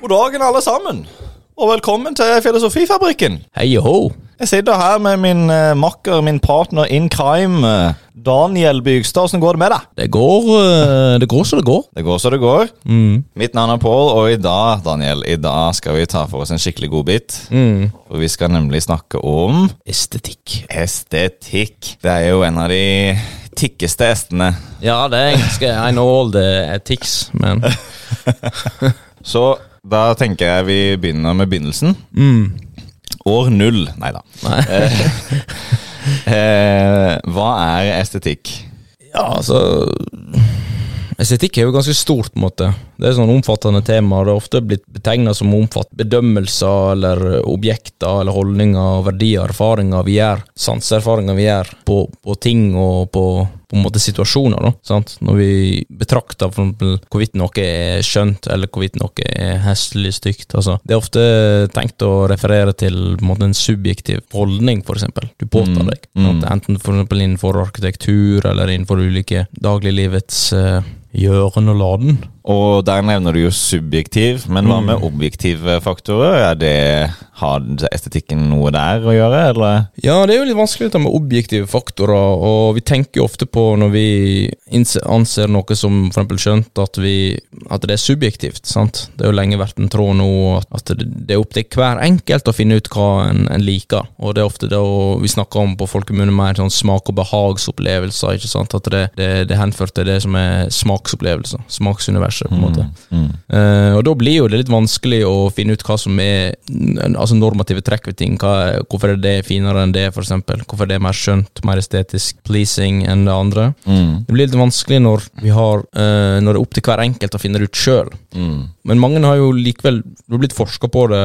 God dagen, alle sammen. Og velkommen til Filosofifabrikken. Hei og ho. Jeg sitter her med min eh, makker, min partner in crime, eh, Daniel Bygstad. Hvordan går det med deg? Det går, eh, det går så det går. Det går så det går. Mm. Mitt navn er Pål, og i dag Daniel, i dag skal vi ta for oss en skikkelig godbit. Mm. For vi skal nemlig snakke om Estetikk. estetikk. Det er jo en av de tikkeste estene. Ja, det er engelsk. I know all the ethics, men Så da tenker jeg vi begynner med begynnelsen. mm. År null. Nei da. Nei. Eh, hva er estetikk? Ja, altså Estetikk er jo ganske stort, på en måte. Det er sånn omfattende tema. Det er ofte blitt betegna som omfatt bedømmelser eller objekter eller holdninger, verdier, erfaringer vi gjør, sanseerfaringer vi gjør på, på ting og på, på en måte situasjoner. da, sant? Når vi betrakter for eksempel hvorvidt noe er skjønt, eller hvorvidt noe er heslig stygt. altså. Det er ofte tenkt å referere til på en måte en subjektiv holdning, for eksempel. Du påtar Mm, deg. mm. Enten for eksempel innenfor arkitektur eller innenfor ulike dagliglivets uh, gjøren og laden. Og der nevner du jo subjektiv, men hva med objektive faktorer? Er det, har estetikken noe der å gjøre, eller? Ja, det er jo litt vanskelig dette med objektive faktorer, og vi tenker jo ofte på når vi anser noe som eksempel skjønt, at, vi, at det er subjektivt. sant? Det har jo lenge vært en tråd nå at- det er opp til hver enkelt å finne ut hva en, en liker, og det er ofte det vi snakker om på folkemunne mer sånn smak- og behagsopplevelser, ikke sant? At det, det, det er henført til det som er smaksopplevelser, smaksuniverset, på en måte. Mm. Eh, og da blir jo det litt vanskelig å finne ut hva som er altså normative trekk ved ting. Hva, hvorfor er det finere enn det, eksempel? Hvorfor er det mer skjønt, mer estetisk pleasing enn det andre? Mm. Det blir litt vanskelig når vi har uh, Når det er opp til hver enkelt å finne det ut sjøl. Mm. Men mange har jo likevel Det blitt forska på det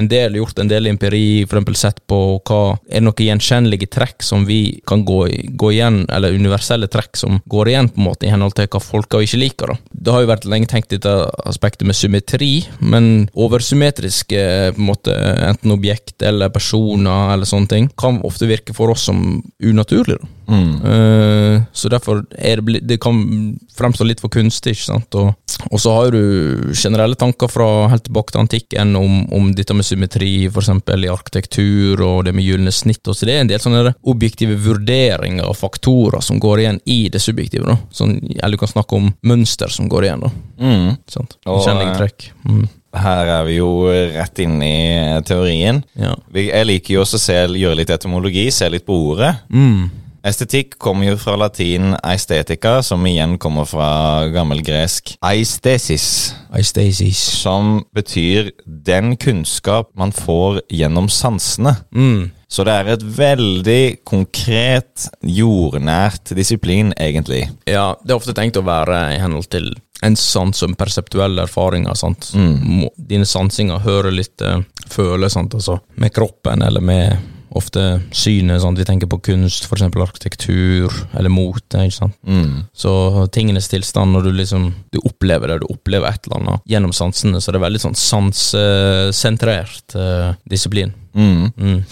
en del, gjort en del empiri, eksempel sett på hva Er noen gjenkjennelige trekk som vi kan gå, gå igjen, eller universelle trekk som går igjen, på en måte, i henhold til hva folk ikke liker, da. Det har jo vært lenge tenkt dette aspektet med symmetri, men oversymmetriske, på en måte, enten objekt eller personer eller sånne ting, kan ofte virke for oss som unaturlig, da. Mm. Eh, så derfor er det, det kan fremstå litt for kunstig, ikke sant. Og, og så har du generelle tanker fra helt tilbake til antikken om, om dette med symmetri, for eksempel i arkitektur, og det med gylne snitt. Og så det er en del sånne objektive vurderinger og faktorer som går igjen i det subjektive. da. Sånn, eller du kan snakke om mønster som går igjen. da. Mm. Sant? Kjennelige trekk. Mm. Her er vi jo rett inne i teorien. Ja. Jeg liker jo også å gjøre litt etymologi, se litt på ordet. Mm. Estetikk kommer jo fra latin aestetica, som igjen kommer fra gammelgresk aistesis, Aistasis. som betyr den kunnskap man får gjennom sansene. Mm. Så det er et veldig konkret, jordnært disiplin, egentlig. Ja, det er ofte tenkt å være i henhold til en sans som perseptuelle erfaringer. sant? Mm. Dine sansinger hører litt, eh, føler, sant, altså med kroppen eller med ofte synet. sant? Vi tenker på kunst, eksempel arkitektur eller mote. ikke sant? Mm. Så tingenes tilstand, når du liksom du opplever det, du opplever et eller annet gjennom sansene, så det er veldig sånn sansesentrert eh, disiplin. Mm. Mm.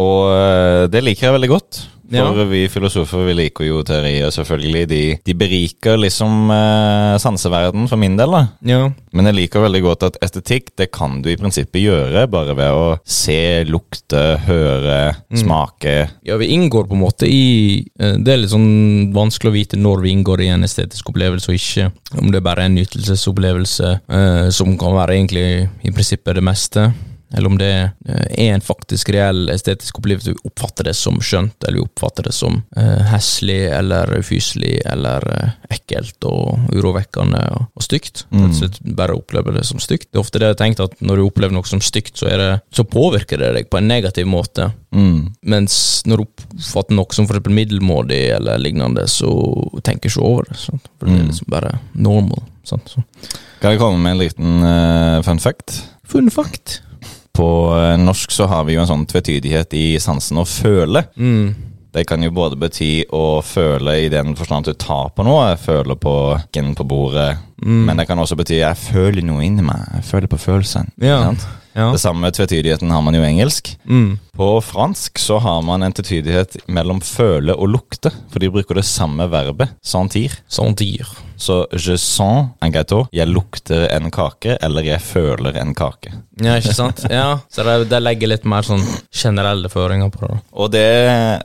Og øh, det liker jeg veldig godt. For Ja. vi filosofer vi liker jo teorier, selvfølgelig. De, de beriker liksom eh, sanseverden, for min del. da. Ja. Men jeg liker veldig godt at estetikk det kan du i prinsippet gjøre bare ved å se, lukte, høre, smake. Ja, vi inngår på en måte i eh, Det er litt sånn vanskelig å vite når vi inngår i en estetisk opplevelse og ikke. Om det bare er en nytelsesopplevelse eh, som kan være egentlig i prinsippet det meste. Eller om det eh, er en faktisk reell estetisk opplevelse. Vi oppfatter det som skjønt, eller vi oppfatter det som eh, heslig eller ufyselig eller eh, ekkelt og urovekkende og, og stygt. Mm. bare opplever det som stygt. Det er ofte det jeg har tenkt at når du opplever noe som stygt, så, det, så påvirker det deg på en negativ måte. Mm. Mens når du oppfatter noe som for eksempel middelmådig eller lignende, så tenker du ikke over det. Sant? For det er liksom bare normal. Sant? Så. Kan jeg komme med en liten uh, fun fact? Fun fact. På øh, norsk så har vi jo en sånn tvetydighet i sansen å føle. Mm. Det kan jo både bety å føle i den forstand at du tar på noe. Føle på ken på bordet, men det kan også bety jeg føler noe inni meg. Jeg føler på følelsen. Ja. Ja. Det samme tvetydigheten har man jo i engelsk. Mm. På fransk så har man en tiltydighet mellom føle og lukte, for de bruker det samme verbet, sentir. Sentir. Så je sens en gâteau, jeg lukter en kake, eller jeg føler en kake. Ja, ikke sant? Ja, Så det, det legger litt mer sånn generelle føringer på det. Og det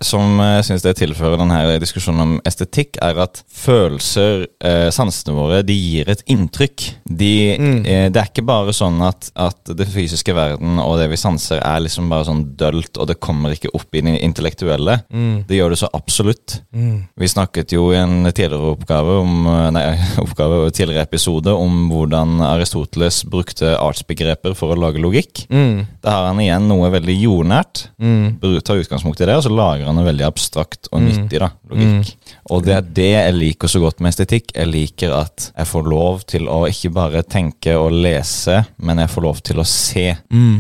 som jeg syns det tilfører denne diskusjonen om estetikk, er at følelser, eh, sansene våre, de gir et inntrykk. De, eh, det er ikke bare sånn at, at det fysiske verden og det vi sanser, er liksom bare sånn dølt, og det kommer ikke opp i det intellektuelle. Det gjør det så absolutt. Vi snakket jo i en tidligere oppgave om Nei, oppgave, tidligere episode om hvordan Aristoteles brukte artsbegreper for å lage logikk. Mm. Da har han igjen noe veldig jordnært. Mm. Tar utgangspunkt i det, og så lager han noe veldig abstrakt og nyttig da, logikk. Og det er det jeg liker så godt med estetikk. Jeg liker at jeg får lov til å ikke bare tenke og lese, men jeg får lov til å se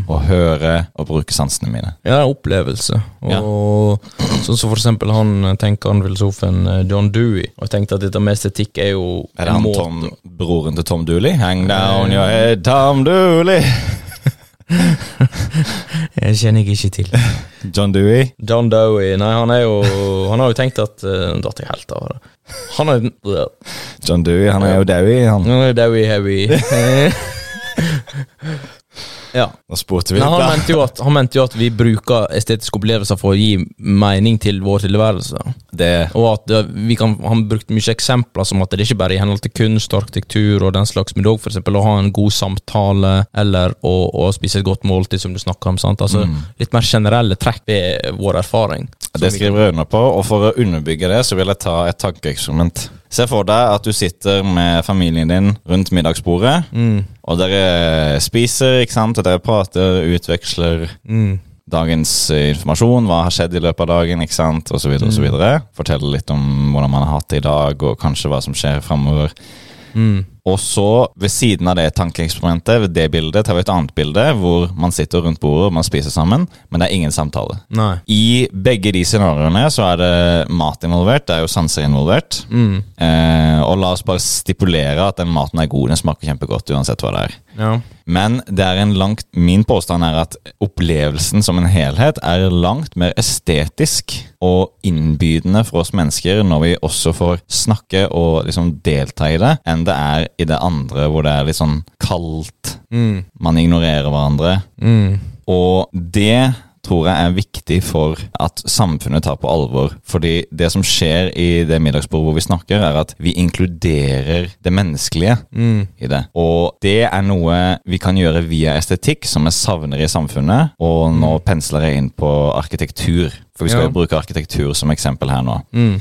og høre og bruke sansene mine. Ja, opplevelse. Og sånn som for eksempel han tenkeren, filosofen eh, John Dewey, og jeg tenkte at dette med estetikk er jo Er det han Tom, broren til Tom Dooley? Hang down your head, Tom Dooley! Jeg kjenner jeg ikke til. John Dewey. John Dewey, nei, han er jo Han har jo tenkt at uh, Datt jeg helt av det. Han er John Dewey, han er jo Dewey. Han. Han er Dewey heavy. ja. Da spurte vi Nei, han, mente jo at, han mente jo at vi bruker estetiske opplevelser for å gi mening til vår tilværelse. Det, Og at det, vi kan, Han brukte mye eksempler som at det ikke bare er i henhold til kunst, arkitektur og den slags, men òg f.eks. å ha en god samtale eller å, å spise et godt måltid, som du snakker om. sant? Altså Litt mer generelle trekk ved vår erfaring. det skriver jeg under på, og for å underbygge det, så vil jeg ta et tankeeksperiment. Se for deg at du sitter med familien din rundt middagsbordet, og dere spiser, ikke sant, og dere prater, utveksler dagens eh, informasjon, hva har skjedd i løpet av dagen, ikke sant, og så videre, og så videre. Fortelle litt om hvordan man har hatt det i dag, og kanskje hva som skjer fremover. Og så, ved siden av det tankeeksperimentet, ved det bildet, tar vi et annet bilde hvor man sitter rundt bordet og man spiser sammen, men det er ingen samtale. Nei. I begge de scenarioene så er det mat involvert, det er jo sanser involvert. Mm. Eh, og la oss bare stipulere at den maten er god, den smaker kjempegodt uansett hva det er. Ja. Men det er en langt, min påstand er at opplevelsen som en helhet er langt mer estetisk og innbydende for oss mennesker når vi også får snakke og liksom delta i det, enn det er i det andre hvor det er litt sånn kaldt, Mm. man ignorerer hverandre. Mm. Og det tror jeg er viktig for at samfunnet tar på alvor. Fordi det som skjer i det middagsbordet hvor vi snakker, er at vi inkluderer det menneskelige Mm. i det. Og det er noe vi kan gjøre via estetikk, som jeg savner i samfunnet. Og nå pensler jeg inn på arkitektur, for vi skal Ja. jo bruke arkitektur som eksempel her nå. Mm.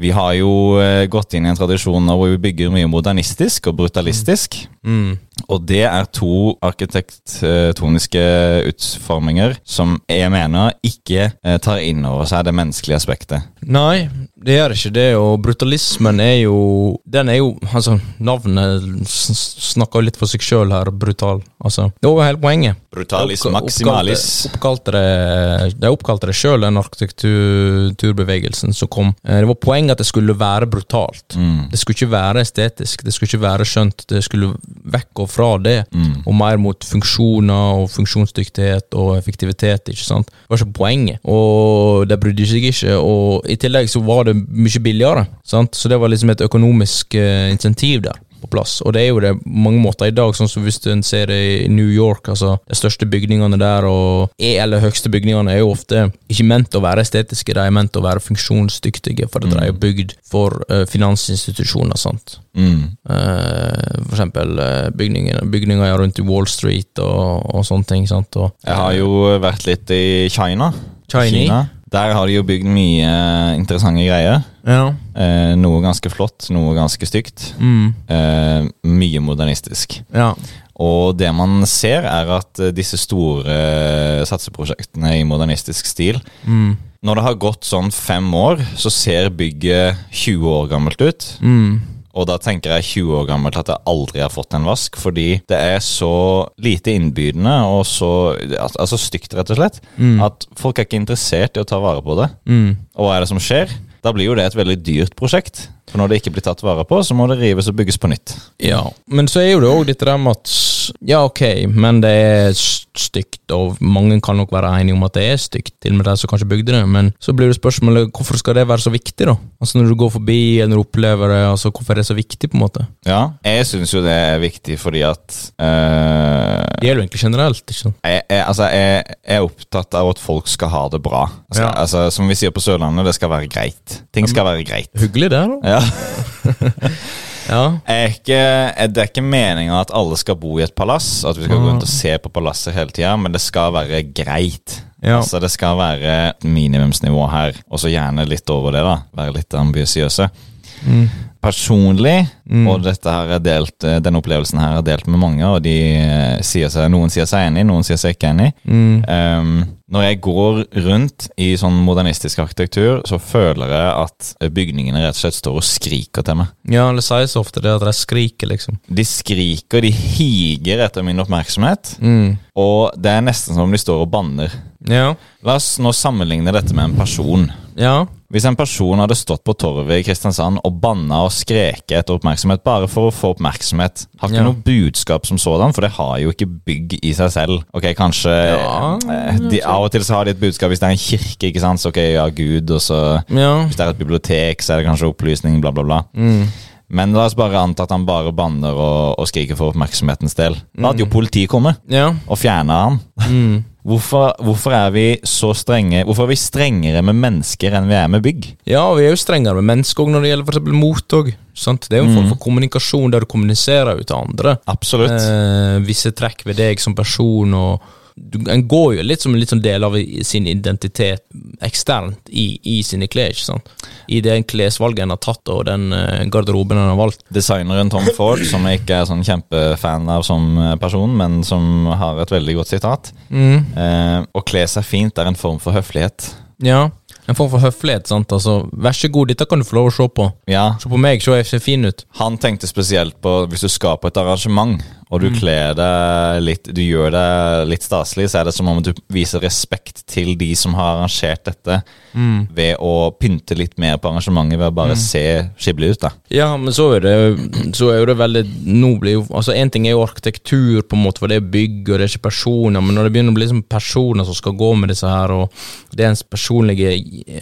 Vi har jo eh, gått inn i en tradisjon nå hvor vi bygger mye modernistisk og brutalistisk. Mm. Og det er to arkitektoniske utforminger som jeg mener ikke eh, tar inn over seg det menneskelige aspektet. Nei, det gjør ikke det, og brutalismen er jo Den er jo Altså, navnet snakker jo litt for seg sjøl her, brutal. Altså, det var hele poenget. Brutalis Oppka- maximalis. Oppkalte det De oppkalte det sjøl, den arkitekturbevegelsen som kom. Eh, Det var poenget at det skulle være brutalt. Mm. Det skulle ikke være estetisk, det skulle ikke være skjønt. Det skulle vekk og fra det, Mm. og mer mot funksjoner og funksjonsdyktighet og effektivitet. ikke sant? Det var ikke poenget, og de brydde seg ikke. Og i tillegg så var det mye billigere, sant? så det var liksom et økonomisk uh, insentiv der på plass. Og det er jo det på mange måter i dag, sånn som hvis en ser det i New York, altså de største bygningene der, og er eller høyeste bygningene, er jo ofte ikke ment å være estetiske, de er ment å være funksjonsdyktige, for de er jo bygd for uh, finansinstitusjoner, sant. Mm. Uh, for eksempel eh, bygninger, bygninger rundt i Wall Street og, og sånne ting, sant. Og, Jeg har jo vært litt i China. China. Der har de jo bygd mye interessante greier. Ja. Eh, noe ganske flott, noe ganske stygt. Mm, Eh, mye modernistisk. ja. Og det man ser, er at eh, disse store eh, satseprosjektene i modernistisk stil Mm, Når det har gått sånn fem år, så ser bygget 20 år gammelt ut. mm, Og da tenker jeg 20 år gammelt at jeg aldri har fått en vask, fordi det er så lite innbydende og så altså stygt, rett og slett, Mm. at folk er ikke interessert i å ta vare på det. mm, Og hva er det som skjer? Da blir jo det et veldig dyrt prosjekt. For når det ikke blir tatt vare på, så må det rives og bygges på nytt. Ja, men så er jo det òg dette der med at Ja, ok, men det er stygt, og mange kan nok være enige om at det er stygt, til og med de som kanskje bygde det, men så blir det spørsmålet hvorfor skal det være så viktig, da? Altså Når du går forbi eller opplever det, altså hvorfor er det så viktig, på en måte? Ja, jeg syns jo det er viktig fordi at øh, Det gjelder jo egentlig generelt, ikke sant? jeg, jeg, altså, jeg, jeg er opptatt av at folk skal ha det bra. Altså, Ja. altså, som vi sier på Sørlandet, det skal være greit. Ting skal være greit. Hyggelig det, da. Ja. Ja. Er ikke, er det er ikke meninga at alle skal bo i et palass, at vi skal gå rundt og se på palasset hele tida, men det skal være greit. Ja. Altså Det skal være minimumsnivå her, og så gjerne litt over det. da Være litt ambisiøse. Mm. Personlig, og her er delt, eh, denne opplevelsen her er delt med mange, og de eh, sier seg, noen sier seg enig, noen sier seg ikke enig. Mm. Um, når jeg går rundt i sånn modernistisk arkitektur, så føler jeg at bygningene rett og slett står og skriker til meg. ja, det sies ofte det at de skriker, liksom. De skriker, de higer etter min oppmerksomhet, Mm. og det er nesten som om de står og banner. Ja. La oss nå sammenligne dette med en person. Ja. Hvis en person hadde stått på torvet i Kristiansand og banna og skreket etter oppmerksomhet bare for å få oppmerksomhet, har ikke Ja. noe budskap som sådan, for det har jo ikke bygg i seg selv. Ok, kanskje Ja, eh, de, Av og til så har de et budskap hvis det er en kirke, ikke sant, så ok, ja, Gud, og så Ja. Hvis det er et bibliotek, så er det kanskje opplysning, bla, bla, bla. Mm. Men la oss bare anta at han bare banner og, og skriker for oppmerksomhetens del. Da hadde jo politiet kommet Ja. og fjerna han. Mm. Hvorfor, hvorfor er vi så strenge Hvorfor er vi strengere med mennesker enn vi er med bygg? Ja, vi er jo strengere med mennesker òg når det gjelder eksempel mot òg. Det er jo en form for kommunikasjon der du kommuniserer ut til andre. Absolutt. Eh, visse trekk ved deg som person, og en går jo litt som en sånn del av sin identitet eksternt i, i sine klær. ikke sant? I den klesvalget en har tatt, og den eh, garderoben en har valgt. Designeren Tom Ford, som jeg ikke er sånn kjempefan av som eh, person, men som har et veldig godt sitat eh, Å kle seg fint er en form for høflighet. Ja, en form for høflighet. sant? Altså, Vær så god, dette kan du få lov å se på. Ja, Se på meg, se jeg ser fin ut. Han tenkte spesielt på hvis du skal på et arrangement, og du kler deg litt Du gjør deg litt staselig, så er det som om du viser respekt til de som har arrangert dette, ved å pynte litt mer på arrangementet, ved å bare se skikkelig ut. da. Ja, men så er det Så er det veldig Nå blir jo Altså, én ting er jo arkitektur, på en måte, for det er bygg, og det er ikke personer, men når det begynner å bli liksom personer som skal gå med disse her, og det er ens personlige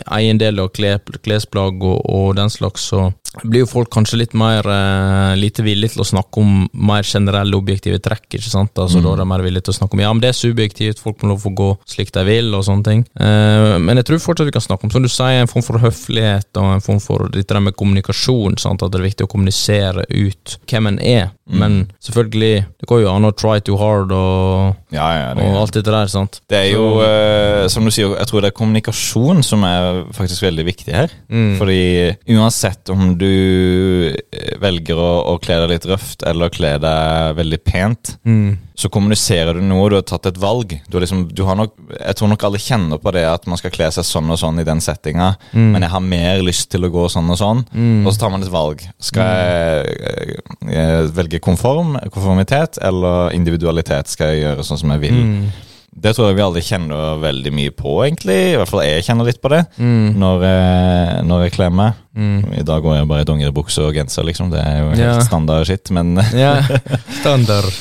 eiendel og kle, klesplagg og, og den slags, så blir jo folk kanskje litt mer eh, lite villige til å snakke om mer generelle objektive trekk, ikke sant? Altså Da er de mer villige til å snakke om Ja, men det er subjektivt, folk må lov få gå slik de vil, og sånne ting. Eh, men jeg tror fortsatt vi kan snakke om, som du sier, en form for høflighet og en form for dette der med kommunikasjon, sant? at det er viktig å kommunisere ut hvem en er. Men selvfølgelig, det går jo an å try too hard og, Ja, ja, det, og alt dette der, sant. det er jo, eh, som du sier, jeg tror det er kommunikasjon som er faktisk veldig viktig her. Fordi uansett om du eh, velger å, å kle deg litt røft eller kle deg veldig pent, så kommuniserer du noe, du har tatt et valg. Du liksom, du har nok, jeg tror nok alle kjenner på det at man skal kle seg sånn og sånn i den settinga, men jeg har mer lyst til å gå sånn og sånn, og så tar man et valg. Skal jeg eh, eh, velge konform, konformitet, eller individualitet? Skal jeg gjøre sånn som jeg vil? Det tror jeg vi alle kjenner veldig mye på, egentlig. I hvert fall jeg kjenner litt på det når, jeg, når jeg kler meg. I dag går jeg bare i dongeribukse og genser, liksom. Det er jo helt Ja. standard skitt, men Ja, standard.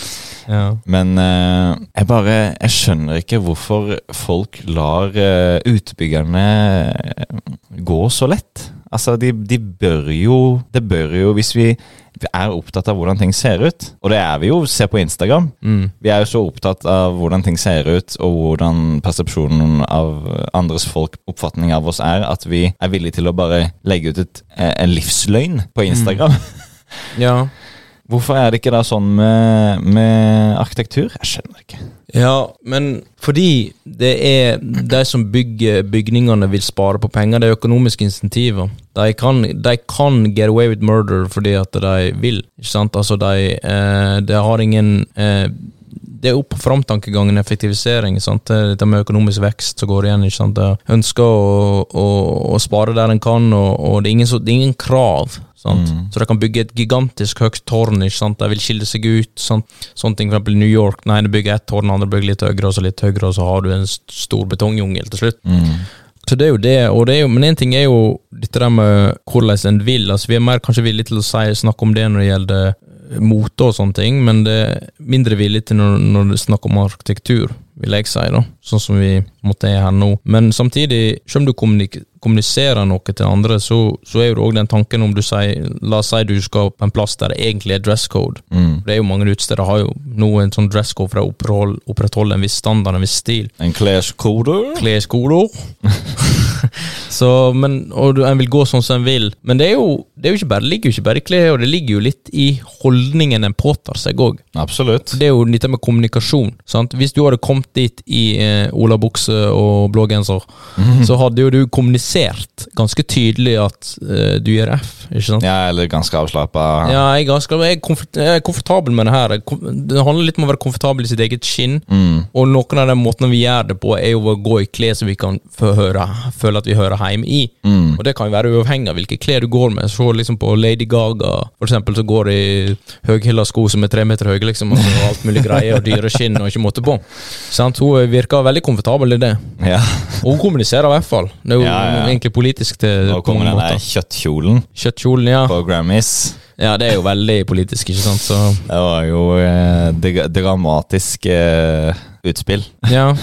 Ja. men eh, jeg bare Jeg skjønner ikke hvorfor folk lar eh, utbyggerne eh, gå så lett. Altså, de, de bør jo Det bør jo, hvis vi er opptatt av hvordan ting ser ut, og det er vi jo, se på Instagram. Vi er jo så opptatt av hvordan ting ser ut, og hvordan persepsjonen av andres folk, oppfatning av oss er, at vi er villige til å bare legge ut et, eh, en livsløgn på Instagram. ja. Hvorfor er det ikke da sånn med, med arkitektur? Jeg skjønner ikke. Ja, men fordi det er de som bygger bygningene vil spare på penger, det er økonomiske insentiver. De kan, de kan get away with murder fordi at de vil, ikke sant? Altså, de, eh, de har ingen eh, det er opp framtankegangen effektivisering. Sant? Det Dette med økonomisk vekst som går igjen. Ikke sant? Ønsker å, å, å spare der en kan, og, og det, er ingen, det er ingen krav. Sant? Så de kan bygge et gigantisk høyt tårn. Ikke sant? De vil skille seg ut. Sant? Sånne ting, for eksempel New York. Nei, de bygger ett tårn, andre bygger litt høyere, og så litt høyere, og så har du en stor betongjungel til slutt. Så det er jo det, og det er jo, men en ting er jo dette der med hvordan en vil. altså Vi er mer kanskje villige til å si, snakke om det når det gjelder mote og sånne ting, men det er mindre villige til når, når det er snakk om arkitektur, vil jeg si, da. Sånn som vi måtte er her nå. Men samtidig, selv om du kommuniserer noe til andre, så, så er jo det òg den tanken om du sier La oss si du skal på en plass der det egentlig er dress code. Mm. Det er jo mange utesteder har jo nå en sånn dress code for å opprettholde, opprettholde en viss standard, en viss stil. En kleskode? Så, men, og du- en vil gå sånn som en vil. Men det er jo, det er jo ikke bare, ligger jo ikke bare i klær, og det ligger jo litt i holdningen en påtar seg òg. Absolutt. Det er jo dette med kommunikasjon. Sant? Hvis du hadde kommet dit i eh, olabukse og blågenser, så hadde jo du kommunisert ganske tydelig at uh, du gir F, ikke sant? Ja, eller ganske avslappa. Ja, jeg jeg, jeg er komfortabel med det her. Det handler litt om å være komfortabel i sitt eget skinn. Mm. Og noen av de måtene vi gjør det på, er jo å gå i klær som vi kan høre, føle at vi hører hjemme i. Mm. Og det kan jo være uavhengig av hvilke klær du går med. Se liksom på Lady Gaga, for eksempel, som går i høyhæla sko som er tre meter høye, liksom, og alt mulig greier, og dyre skinn og ikke måte på. Sant? Hun virker veldig komfortabel i det. Ja. Og hun kommuniserer i hvert fall. Det er jo Ja, ja. egentlig politisk til Nå kommer den der kjøttkjolen Kjøttkjolen, ja. på Grammys. ja. Det er jo veldig politisk, ikke sant. Så Det var jo eh, dramatisk eh, utspill. ja.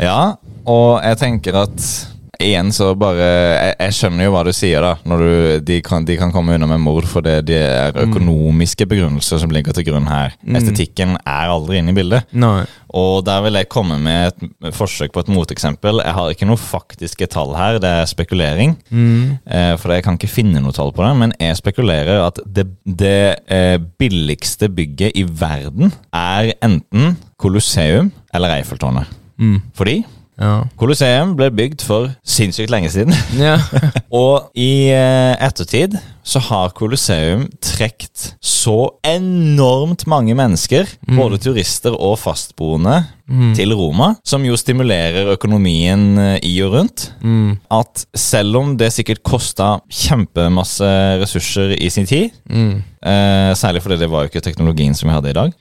Ja, og jeg tenker at Igjen så bare Jeg, jeg skjønner jo hva du sier, da. Når du, de, kan, de kan komme unna med mord fordi det er økonomiske begrunnelser som ligger til grunn her. Estetikken er aldri inne i bildet. Nei. Og der vil jeg komme med et forsøk på et moteksempel. Jeg har ikke noe faktiske tall her, det er spekulering. Eh, for jeg kan ikke finne noe tall på det, men jeg spekulerer at det, det eh, billigste bygget i verden er enten Colosseum eller Eiffeltårnet. Fordi Ja. Colosseum ble bygd for sinnssykt lenge siden. ja. Og i eh, ettertid så har Colosseum trukket så enormt mange mennesker, både turister og fastboende, til Roma, som jo stimulerer økonomien eh, i og rundt. At selv om det sikkert kosta kjempemasse ressurser i sin tid, eh, særlig fordi det var jo ikke teknologien som vi hadde i dag,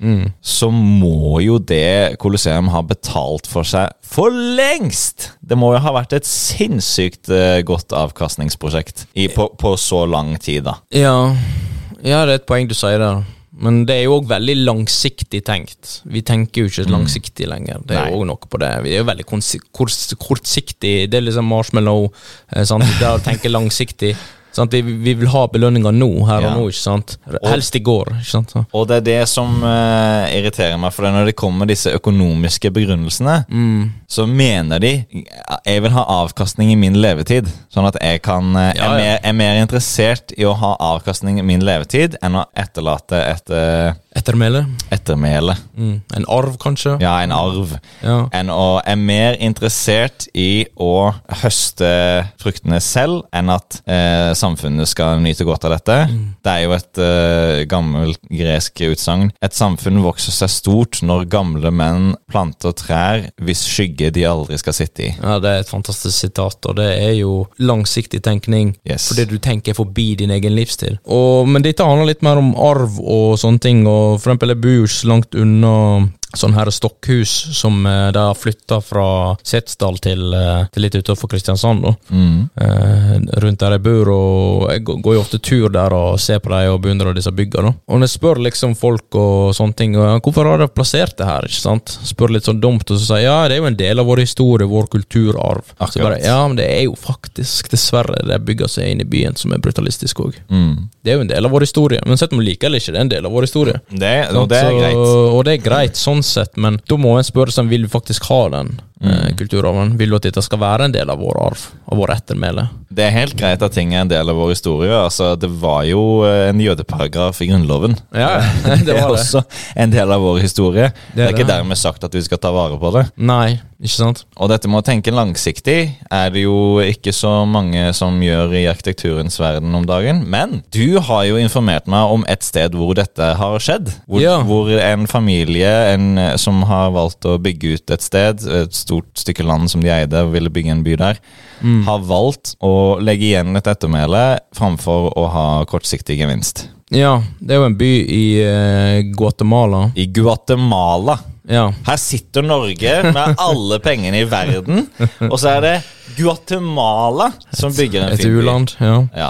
så må jo det Colosseum ha betalt for seg for lengst! Det må jo ha vært et sinnssykt eh, godt avkastningsprosjekt i, på, på så lang tid, da. Ja, ja, det er et poeng du sier der. Men det er jo òg veldig langsiktig tenkt. Vi tenker jo ikke langsiktig lenger. Det er jo også noe på det. Vi er jo veldig kortsiktig. Det er liksom marshmallow. Eh, sant? Det å tenke langsiktig. Sant? Vi, vi vil ha belønninger nå, her Ja. og nå, ikke sant? Helst i går. ikke sant? Så. Og det er det som uh, irriterer meg, for det er når det kommer disse økonomiske begrunnelsene, så mener de jeg vil ha avkastning i min levetid. Sånn at jeg kan uh, Ja, er, ja. mer, er mer interessert i å ha avkastning i min levetid enn å etterlate et eh, Ettermæle. ettermæle. Mm. En arv, kanskje. Ja, en arv. Ja. Enn å er mer interessert i å høste fruktene selv enn at eh, samfunnet skal nyte godt av dette. Det er jo et eh, gammelt gresk utsagn. Et samfunn vokser seg stort når gamle menn planter trær hvis skygge de aldri skal sitte i. Ja, Det er et fantastisk sitat, og det er jo langsiktig tenkning. Yes. Fordi du tenker forbi din egen livsstil. Og, men dette handler litt mer om arv og sånne ting. Og for eksempel, jeg bor jo ikke så langt unna sånn her stokkhus som eh, de har flytta fra Setesdal til, eh, til litt utenfor Kristiansand. da. Eh, rundt der jeg bor, og jeg går jo ofte tur der og ser på dem og beundrer disse byggene. Og når jeg spør liksom folk og sånne ting, og, hvorfor har de plassert det her, ikke sant? Spør litt sånn dumt, og så sier ja, det er jo en del av vår historie, vår kulturarv. Så bare, ja, men det er jo faktisk, dessverre, det bygger seg inn i byen som er brutalistisk òg. Det er jo en del av vår historie, men sett om vi liker eller ikke, det er en del av vår historie. Det, og det er greit. Og det er greit sånn sett, men da må en spørre seg vil vi faktisk ha den Mm. eh, kulturarven. Vil du at dette skal være en del av vår arv, av vår ettermæle? Det er helt greit at ting er en del av vår historie. Altså, det var jo eh, en jødeparagraf i Grunnloven. Ja, det er var det. er også en del av vår historie. Det er, det. ikke dermed sagt at vi skal ta vare på det. Nei, ikke sant? Og dette med å tenke langsiktig er det jo ikke så mange som gjør i arkitekturens verden om dagen. Men du har jo informert meg om et sted hvor dette har skjedd. Hvor, Ja. hvor en familie en, eh, som har valgt å bygge ut et sted, et stort stykke land som de eide, og ville bygge en by der, har valgt å legge igjen et ettermæle framfor å ha kortsiktig gevinst. Ja, det er jo en by i uh, Guatemala. I Guatemala Ja. Her sitter Norge med alle pengene i verden, og så er det Guatemala som bygger en Et fin by. u-land, ja. Ja.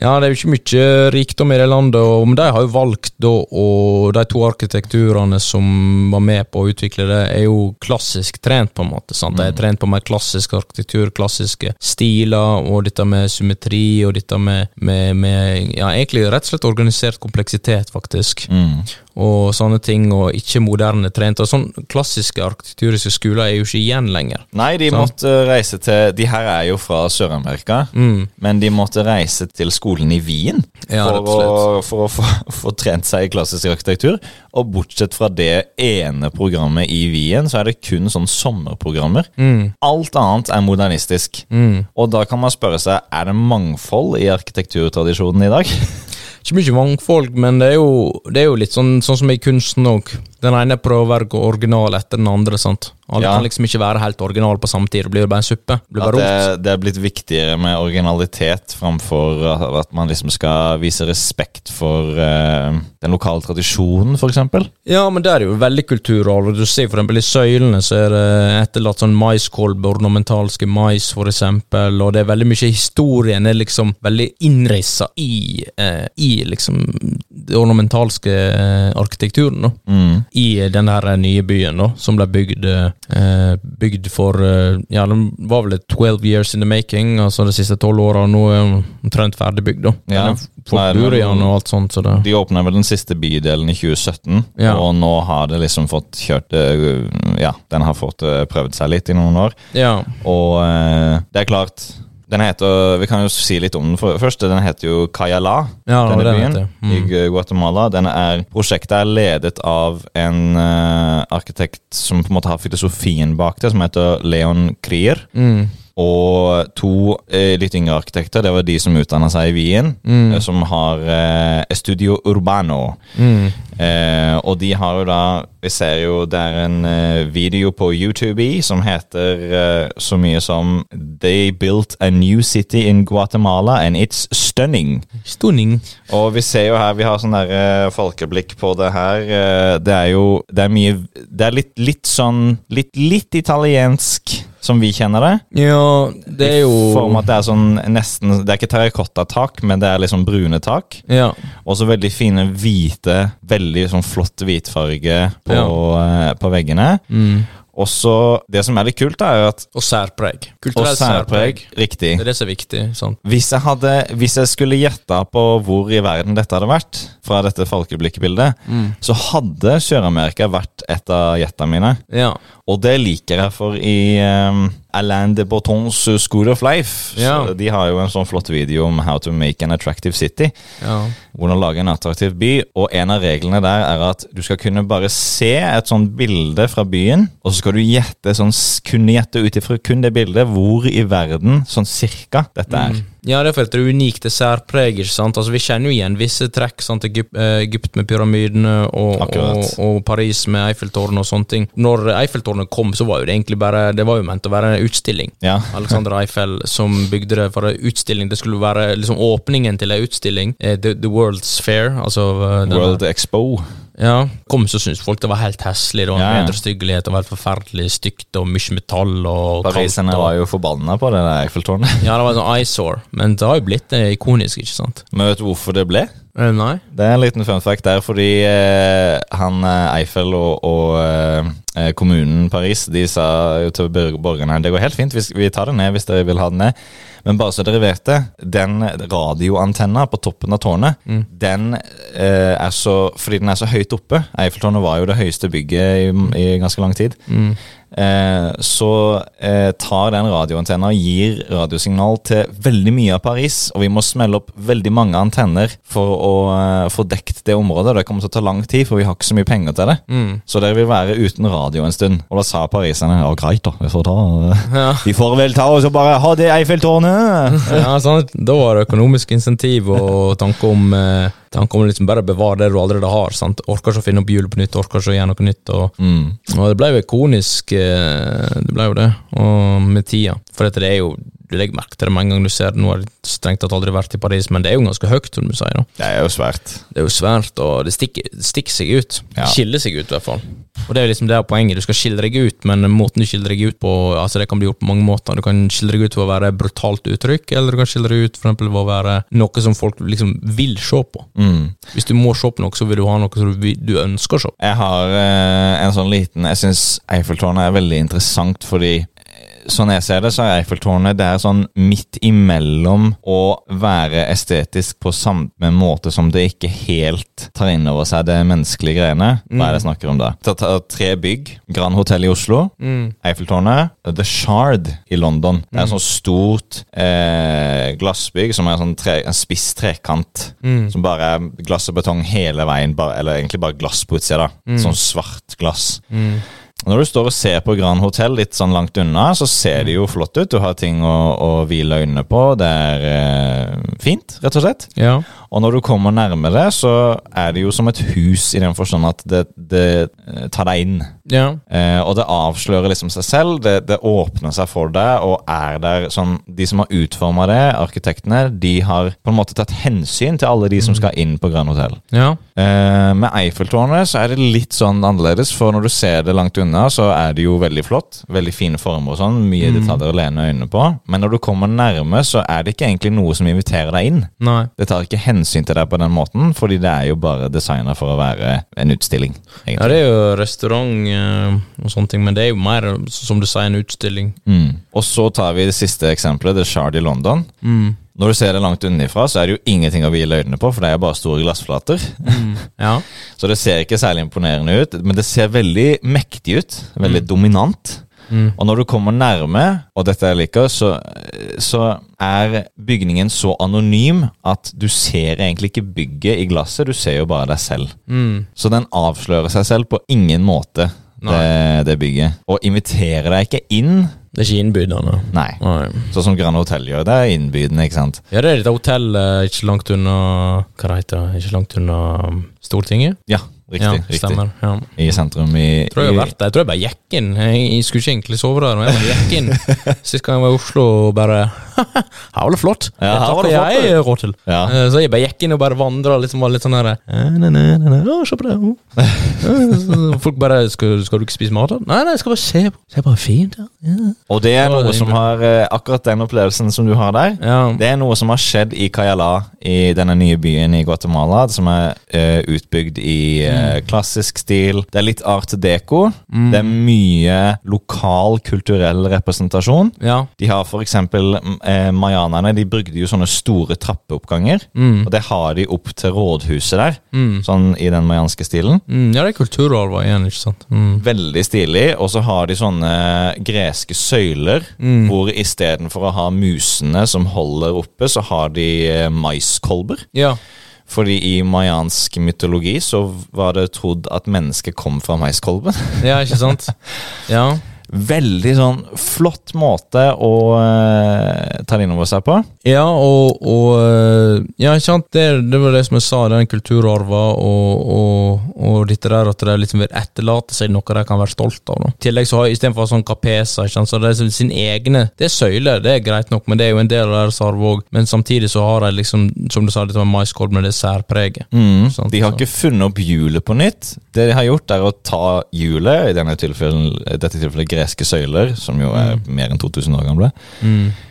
Ja, det er jo ikke mye rikdom i det landet, og de har jo valgt da, og de to arkitekturene som var med på å utvikle det, er jo klassisk trent, på en måte. sant? De er trent på mer klassisk arkitektur, klassiske stiler, og dette med symmetri, og dette med, med, med ja, egentlig rett og slett organisert kompleksitet, faktisk. Mm. Og sånne ting, og ikke moderne trent. Og sånn klassiske arkitekturiske skoler er jo ikke igjen lenger. Nei, de Sant. måtte reise til De her er jo fra Sør-Amerika, Mm. men de måtte reise til skolen i Wien Ja, for, for å få trent seg i klassisk arkitektur. Og bortsett fra det ene programmet i Wien, så er det kun sånn sommerprogrammer. Mm. Alt annet er modernistisk. Mm. Og da kan man spørre seg er det mangfold i arkitekturtradisjonen i dag. Ikke mye mangfold, men det er jo, det er jo litt sånn, sånn som i kunsten òg. Den ene prøver å gå original etter den andre. sant? Alle Ja. kan liksom ikke være helt original på samme tid. Det blir jo bare en suppe. Det blir bare det, det er blitt viktigere med originalitet framfor at man liksom skal vise respekt for uh, den lokale tradisjonen, f.eks. Ja, men det er jo veldig kulturarv. Du ser for eksempel i søylene så er det etterlatt sånn maiskolbe, ornamentalske mais, for eksempel, og det er veldig mye historien er liksom veldig innrissa i, uh, i liksom det ornamentalske uh, arkitekturen, da. Mm. I den her nye byen da, som ble bygd, eh, bygd for eh, Ja, den var vel 12 years in the making, altså de siste tolv åra. Nå er den omtrent ferdigbygd, da. Ja. Folk bor i men- den og alt sånt, så det De åpna vel den siste bydelen i 2017, Ja. og nå har det liksom fått kjørt Ja, den har fått eh, prøvd seg litt i noen år. Ja. Og eh, det er klart den heter, Vi kan jo si litt om den først. Den heter jo Cayala, Ja, denne den byen. Mm. i Guatemala. Den er, prosjektet er ledet av en uh, arkitekt som på en måte har filosofien bak det, som heter Leon Krier. Mm. Og to eh, litt yngre arkitekter, det var de som utdanna seg i Wien, Mm. eh, som har eh, Estudio Urbano. Mm. Eh, og de har jo da Vi ser jo det er en eh, video på YouTube i som heter eh, så mye som They built a new city in Guatemala and it's stunning. Stunning. Og vi ser jo her, vi har sånn der folkeblikk på det her. det er jo Det er mye Det er litt, litt sånn Litt, litt italiensk, som vi kjenner det. Ja, det er jo I form at det er sånn nesten Det er ikke terrakottatak, men det er liksom brune tak. Ja. Og så veldig fine hvite, veldig sånn flott hvitfarge på, eh, på veggene. Mm. Og så Det som er litt kult, er jo at Og særpreg. Og Kulturelt særpreg. Riktig. Det er det som er viktig. sant? Hvis jeg, hadde, hvis jeg skulle gjetta på hvor i verden dette hadde vært, fra dette folkeblikkbildet, så hadde Sør-Amerika vært et av gjetta mine. Ja. Og det liker jeg, for i um, Alain de Bottons School of Life Ja. De har jo en sånn flott video om how to make an attractive city. ja. Hvordan lage en attraktiv by. Og en av reglene der er at du skal kunne bare se et sånt bilde fra byen, og så skal du gjette sånn, kunne gjette ut ifra kun det bildet hvor i verden sånn cirka dette er. Mm. Ja, det er for er unikt, det særpreg, ikke sant? Altså, vi kjenner jo igjen visse trekk, sant? Egypt, eh, Egypt med pyramidene og, og, og Paris med Eiffeltårnet og sånne ting. Når Eiffeltårnet kom, så var jo det egentlig bare, det var jo ment å være en utstilling. Ja. Alexander Eiffel som bygde det for en utstilling. Det skulle være liksom åpningen til en utstilling. eh, The, the World's Fair, altså eh, World Expo. Ja, kom så syntes folk det var helt heslig. Det var Ja, ja. styggelighet vederstyggelighet, var helt forferdelig stygt og mye metall og Pariserne var jo forbanna på det der Eiffeltårnet. ja, det var sånn eyesore, men det har jo blitt eh, ikonisk, ikke sant? Men vet du hvorfor det ble? Nei? Det er en liten fun fact der, fordi eh, han eh, Eiffel og, og eh, eh, kommunen Paris De sa jo til bor- borgerne det går helt fint, vi, tar det ned hvis dere vil ha det ned. Men bare så dere vet det, den radioantenna på toppen av tårnet, den eh, er så Fordi den er så høyt oppe Eiffeltårnet var jo det høyeste bygget i, i ganske lang tid. Eh, så eh, tar den radioantenna og gir radiosignal til veldig mye av Paris, og vi må smelle opp veldig mange antenner for å eh, få dekt det området. Det kommer til å ta lang tid, for vi har ikke så mye penger til det. Mm. Så dere vil være uten radio en stund. Og da sa pariserne ja, greit, da. Vi får ta Ja. Vi får vel ta oss og bare ha det Eiffeltårnet! ja, sant? Da var det økonomisk insentiv og tanke om eh, Tanke om liksom bare bevare det du allerede har. sant? Orker ikke å finne opp hjulet på nytt, orker ikke å gjøre noe nytt. Og, Mm. og det ble jo ikonisk, eh, det ble jo det, og med tida. For dette det er jo du legger merke til det med en gang du ser det. Nå har jeg strengt tatt aldri vært i Paris, men det er jo ganske høyt, som du sier. da. Det er jo svært. Det er jo svært, og det stikker, stikker seg ut. Ja. Skiller seg ut, i hvert fall. Og det er liksom det er poenget. Du skal skille deg ut, men måten du skiller deg ut på altså det kan bli gjort på mange måter. Du kan skille deg ut for å være brutalt uttrykk, eller du kan skille deg ut for eksempel ved å være noe som folk liksom vil se på. Mm. Hvis du må se på noe, så vil du ha noe som du, du ønsker å se på. Jeg har eh, en sånn liten Jeg syns Eiffeltårnet er veldig interessant fordi Sånn jeg ser det, så er Eiffeltårnet det er sånn midt imellom å være estetisk på samme måte som det ikke helt tar inn over seg det menneskelige greiene. Hva er det jeg snakker om da? Tre bygg. Grand Hotel i Oslo. Eiffeltårnet. The Shard i London. Det er et sånt stort eh, glassbygg som er sånn tre, en spiss trekant. Som bare er glass og betong hele veien, bare, eller egentlig bare glass på utsida. da. Sånn svart glass. Når du står og ser på Grand Hotel litt sånn langt unna, så ser det jo flott ut. Du har ting å, å hvile øynene på. Det er eh, fint, rett og slett. Ja. Og når du kommer nærmere, så er det jo som et hus i den forstand at det, det eh, tar deg inn. Ja. Eh, og det avslører liksom seg selv. Det, det åpner seg for deg og er der sånn De som har utforma det, arkitektene, de har på en måte tatt hensyn til alle de som skal inn på Grand Hotel. Ja. Eh, med Eiffeltårnet så er det litt sånn annerledes, for når du ser det langt unna, så er det jo veldig flott. Veldig fine former og sånn. Mye detaljer å lene øynene på. Men når du kommer nærme, så er det ikke egentlig noe som inviterer deg inn. Nei. Det tar ikke hensyn til deg på den måten, fordi det er jo bare designa for å være en utstilling. Ja, det er jo restaurant eh, og sånne ting, men det er jo mer, som du sier, en utstilling. Mm. Og så tar vi det siste eksempelet, The Shard i London. Når du ser det langt unnafra, så er det jo ingenting å hvile øynene på, for det er bare store glassflater. Ja. Så det ser ikke særlig imponerende ut, men det ser veldig mektig ut. Veldig dominant. Og når du kommer nærme, og dette jeg liker, så, så er bygningen så anonym at du ser egentlig ikke bygget i glasset, du ser jo bare deg selv. Så den avslører seg selv på ingen måte, det, det bygget. Og inviterer deg ikke inn. Det er ikke innbydende. Nei. Nei. Sånn som Grand Hotel gjør. Det er innbydende, ikke sant? Ja, det er et hotell eh, ikke langt unna Hva det heter det? Ikke langt unna um, Stortinget? Ja, riktig. ja, riktig. stemmer. Ja. I sentrum i, tror jeg har vært der. Jeg tror jeg bare gikk inn. Jeg, jeg skulle ikke egentlig sove der, men jeg bare gikk inn. Sist gang jeg var i Oslo og bare Her var det flott! Ja, her var det flott, jeg råd til. Ja. Eh, Så jeg bare gikk inn og bare vandra liksom, var litt sånn ne, Se på det! Folk bare skal, 'Skal du ikke spise mat?' da?» Nei, nei, jeg skal bare se på. Se bare fint ja. Og det er noe som har eh, Akkurat den opplevelsen som du har der, Ja. det er noe som har skjedd i Cayala, i denne nye byen i Guatemala, som er uh, utbygd i eh, klassisk stil. Det er litt art deco. Det er mye lokal, kulturell representasjon. ja. De har for eksempel eh, Mayanerne, de brukte jo sånne store trappeoppganger. Og det har de opp til rådhuset der, sånn i den mayanske stilen. Mm, ja, det er kulturarv igjen, ikke sant? Mm. Veldig stilig. Og så har de sånne greske søyler, hvor istedenfor å ha musene som holder oppe, så har de eh, maiskolber. Ja. Fordi i mayansk mytologi så var det trodd at mennesket kom fra maiskolben. ja, ikke sant? Ja. Veldig sånn flott måte å uh, ta det inn over seg på. Ja, og, og øh, Ja, ikke sant, det, det var det som jeg sa, den kulturarva og, og, og dette der at de liksom vil etterlate seg noe de kan være stolt av. Da. I tillegg så har istedenfor sånn kapeser, ikke sant, så det er sin egne Det er søyler, det er greit nok, men det er jo en del av deres arv òg. Men samtidig så har de liksom, som du sa, dette med maiskolb med det særpreget. Mm. Sant, De har så- ikke funnet opp hjulet på nytt. Det de har gjort, er å ta hjulet, i denne tilfellen, dette tilfellet greske søyler, som jo er mer enn 2000 år gamle,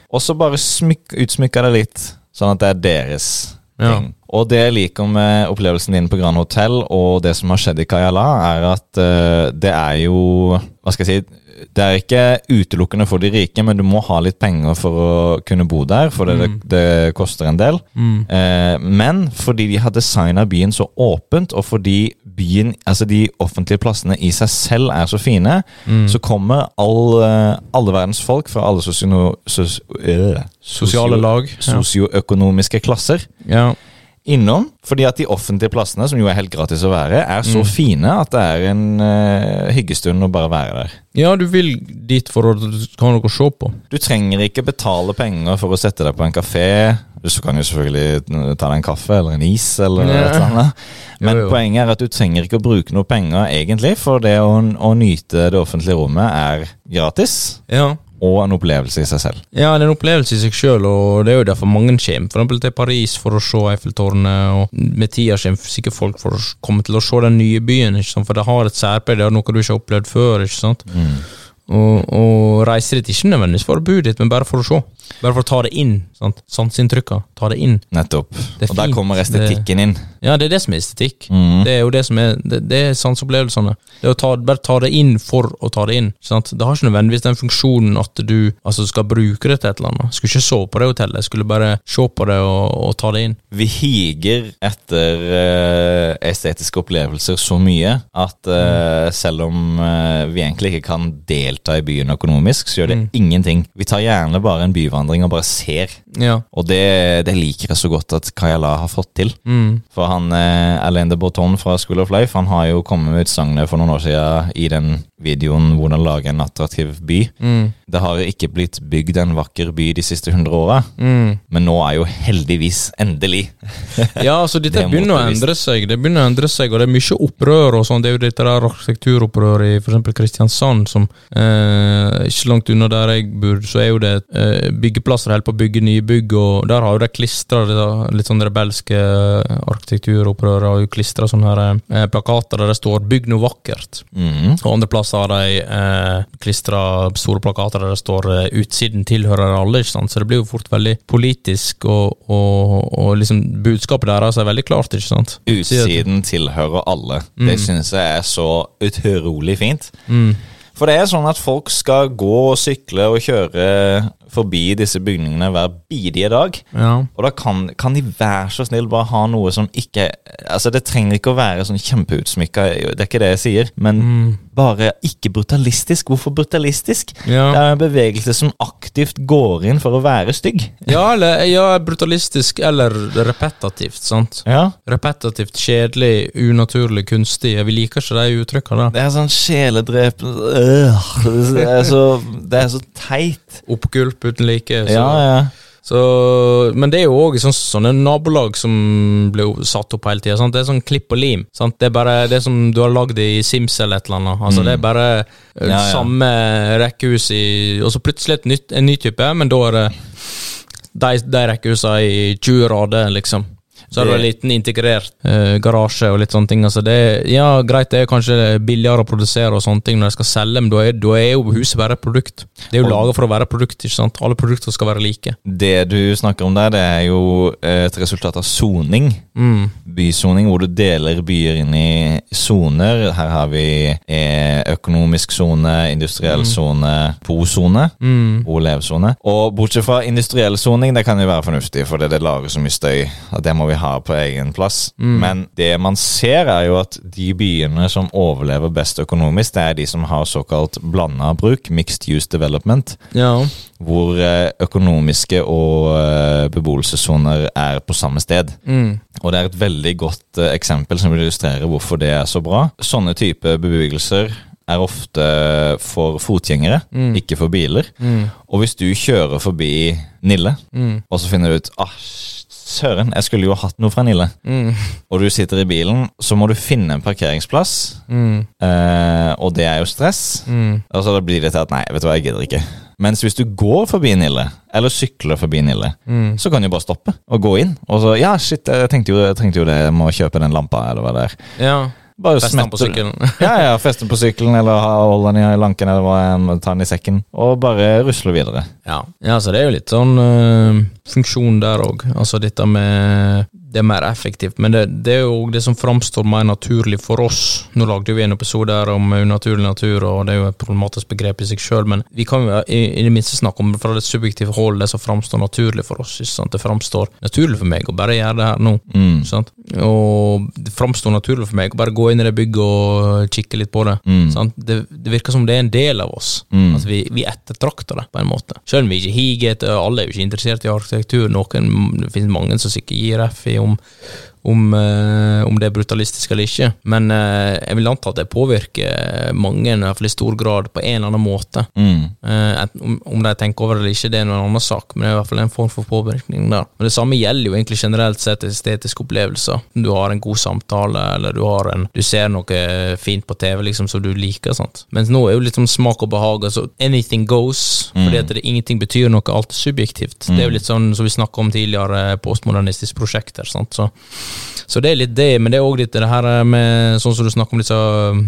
og så bare utsmykka det litt, sånn at det er deres Ja. ting. Og det jeg liker med opplevelsen din på Grand Hotel og det som har skjedd i Kayala, er at uh, det er jo Hva skal jeg si det er ikke utelukkende for de rike, men du må ha litt penger for å kunne bo der, for det, det, det koster en del. Eh, men fordi de har designa byen så åpent, og fordi byen, altså de offentlige plassene i seg selv er så fine, så kommer all, eh, alle verdens folk fra alle sosio, sos, øh, Sosiale lag. Sosioøkonomiske klasser Ja. innom. Fordi at de offentlige plassene, som jo er helt gratis å være, er så fine at det er en uh, hyggestund å bare være der. ja, du vil dit for å ha noe å se på. Du trenger ikke betale penger for å sette deg på en kafé. Du kan du selvfølgelig ta deg en kaffe eller en is eller Ja. et eller annet. Men Jo, jo. poenget er at du trenger ikke å bruke noe penger egentlig, for det å, å nyte det offentlige rommet er gratis. Ja. og en opplevelse i seg selv. Ja, det er en opplevelse i seg sjøl, og det er jo derfor mange kommer for eksempel til Paris for å se Eiffeltårnet, og med tida kommer sikkert folk for å komme til å se den nye byen, for det har et særpreg, det er noe du ikke har opplevd før. ikke sant? Og, og reiser dit ikke nødvendigvis for å bo dit, men bare for å se. Bare for å ta det inn. sant? Sanseinntrykka. Ta det inn. Nettopp. Det Og der kommer estetikken inn. Ja, det er det som er estetikk. Mm. Det er jo det som er Det, det er sanseopplevelsene. Det å ta, bare ta det inn for å ta det inn. Sant? Det har ikke nødvendigvis den funksjonen at du altså, skal bruke det til et eller annet. Skulle ikke sove på det hotellet, skulle bare se på det og, og ta det inn. Vi higer etter uh, estetiske opplevelser så mye at eh, selv om uh, vi egentlig ikke kan delta i byen økonomisk, så gjør det ingenting. Vi tar gjerne bare en byvandring og bare ser. Ja. Og det, det liker jeg så godt at Kayala har fått til. Mm. For han eh, Alain de Botton fra School of Life Han har jo kommet med utsagnet for noen år siden i den videoen 'Hvordan lage en attraktiv by'. Mm. Det har jo ikke blitt bygd en vakker by de siste hundre åra, Mm. men nå er jo heldigvis, endelig Ja, altså dette Det er begynner å endre seg, det begynner å endre seg, og det er mye opprør og sånn. Det er jo dette der arkitekturopprøret i eksempel Kristiansand, som eh, ikke langt unna der jeg bor, så er jo det eh, byggeplasser holder på å bygge nye bygg, og der har jo de klistra litt sånn rebelske arkitekturopprøret, har jo klistra sånne her eh, plakater der det står 'Bygg noe vakkert'. mm. Og andre plasser har de eh, klistra store plakater der det står eh, 'Utsiden tilhører alle', ikke sant? så det blir jo fort veldig politisk, og, og, og liksom budskapet deres er veldig klart, ikke sant? Utsiden tilhører alle. Det synes jeg er så utrolig fint. Mm. For det er sånn at folk skal gå og sykle og kjøre forbi disse bygningene hver bidige dag. Ja. Og da kan, kan de være så snill bare ha noe som ikke Altså Det trenger ikke å være sånn kjempeutsmykka, det er ikke det jeg sier, men bare ikke brutalistisk. Hvorfor brutalistisk? Ja. Det er en bevegelse som aktivt går inn for å være stygg. Ja, eller, ja, brutalistisk eller repetativt, sant? Ja Repetativt, kjedelig, unaturlig, kunstig. Vi liker ikke de uttrykkene. Det er sånn sjeledrepende øh, det, er så, det er så teit. Oppgulp uten like. Så, Ja, ja. Så, men det er jo òg sånn, sånne nabolag som blir satt opp hele tida. Det er sånn klipp og lim. Sant? Det er bare det som du har lagd i Sims eller et eller annet. Altså, Det er bare eh, Mm. Ja, ja. samme rekkehus i Og så plutselig et nytt, en ny type, men da er det de, de rekkehusene i 20 rader, liksom. Så har du en liten integrert eh, garasje og litt sånne ting. Altså det, ja, greit, det er kanskje billigere å produsere og sånne ting når de skal selge, men da er, da er jo huset bare et produkt. Det er jo laga for å være et produkt, ikke sant? Alle produkter skal være like. Det du snakker om der, det er jo et resultat av soning. Mm. Bysoning, hvor du deler byer inn i soner. Her har vi eh, økonomisk sone, industriell sone, bo-sone. Mm. Bo- og levesone. Og bortsett fra industriell soning, det kan jo være fornuftig, for det, det lager så mye støy at det må vi ha på egen plass. Men det man ser, er jo at de byene som overlever best økonomisk, det er de som har såkalt blanda bruk, mixed use development, Ja. hvor eh, økonomiske og eh, beboelsessoner er på samme sted. Mm. Og det er et veldig godt eh, eksempel som illustrerer hvorfor det er så bra. Sånne type bebyggelser er ofte for fotgjengere, ikke for biler. Mm. Og hvis du kjører forbi Nille, Mm. og så finner du ut ah, søren, jeg skulle jo hatt noe fra Nille, Mm. og du sitter i bilen, så må du finne en parkeringsplass, Mm. eh, og det er jo stress. Mm. Og så da blir det til at nei, vet du hva, jeg gidder ikke. Mens hvis du går forbi Nille, eller sykler forbi Nille, Mm. så kan du bare stoppe og gå inn. Og så ja, shit, jeg tenkte jo, jeg tenkte jo det, jeg må kjøpe den lampa, eller hva det er. Ja. Bare Feste den på sykkelen. ja, ja, feste den på sykkelen, eller holde den i lanken, eller hva ta den i sekken. Og bare rusle videre. Ja. ja, så det er jo litt sånn øh, funksjon der òg. Altså dette med Det er mer effektivt, men det, det er jo det som framstår mer naturlig for oss. Nå lagde vi en episode her om unaturlig natur, og det er jo et problematisk begrep i seg sjøl, men vi kan jo i, i det minste snakke om fra det subjektive hold, det som framstår naturlig for oss. Det framstår naturlig for meg å bare gjøre det her nå. Mm. Og det framstår naturlig for meg å bare gå inn i det bygget og kikke litt på det. Mm. Sant? Det, det virker som det er en del av oss. Mm. Altså, vi, vi ettertrakter det, på en måte. Selv om vi ikke higer etter Alle er jo ikke interessert i arkitektur. Noen, det finnes mange som sikkert gir F i om, om, eh, om det er brutalistisk eller ikke. Men eh, jeg vil anta at det påvirker mange, i hvert fall i stor grad, på en eller annen måte. Mm. Eh, om, de tenker over det eller ikke, det er en annen sak, men det er i hvert fall en form for påvirkning der. Men det samme gjelder jo egentlig generelt sett estetiske opplevelser. Du har en god samtale, eller du, har en, du ser noe fint på TV liksom som du liker. sant? Mens nå er jo litt sånn smak og behag. altså Anything goes. Fordi at det, ingenting betyr noe, alt er subjektivt. Det er jo litt sånn som vi snakka om tidligere, postmodernistisk prosjekter. sant? Så, så det er litt det, men det er òg litt det her med sånn som du snakker om disse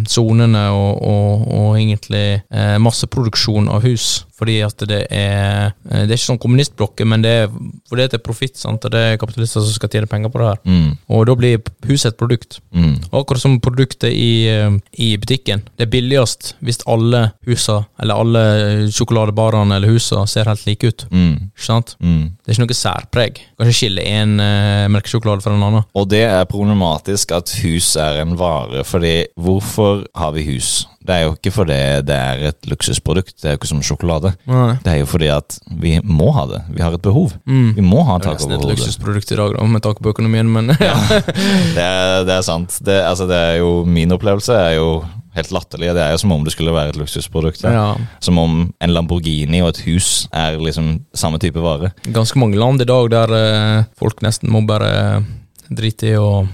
sonene og, og, og egentlig eh, masseproduksjon av hus. Fordi at det er eh, Det er ikke sånn kommunistblokker, men det er fordi det er profitt, sant, og det er kapitalister som skal tjene penger på det her. Mm. Og da blir huset et produkt. Mm. Akkurat som produktet i, eh, i butikken. Det er billigst hvis alle husa, eller alle sjokoladebarene eller husa ser helt like ut. Mm. Ikke sant? Mm. Det er ikke noe særpreg. Kanskje skille en uh, melkesjokolade fra en annen. Og det er problematisk at hus er en vare, fordi hvorfor har vi hus? Det er jo ikke fordi det er et luksusprodukt, det er jo ikke som sjokolade. Nei. Det er jo fordi at vi må ha det. Vi har et behov. Mm. Vi må ha Det er tak nesten over et luksusprodukt i dag, da, med tak på økonomien, men ja. Det er, det er sant. Det, altså, det er jo Min opplevelse er jo helt latterlig. Det er jo som om det skulle være et luksusprodukt. ja. ja. Som om en Lamborghini og et hus er liksom samme type vare. Ganske mange land i dag der eh, folk nesten må bare drite i å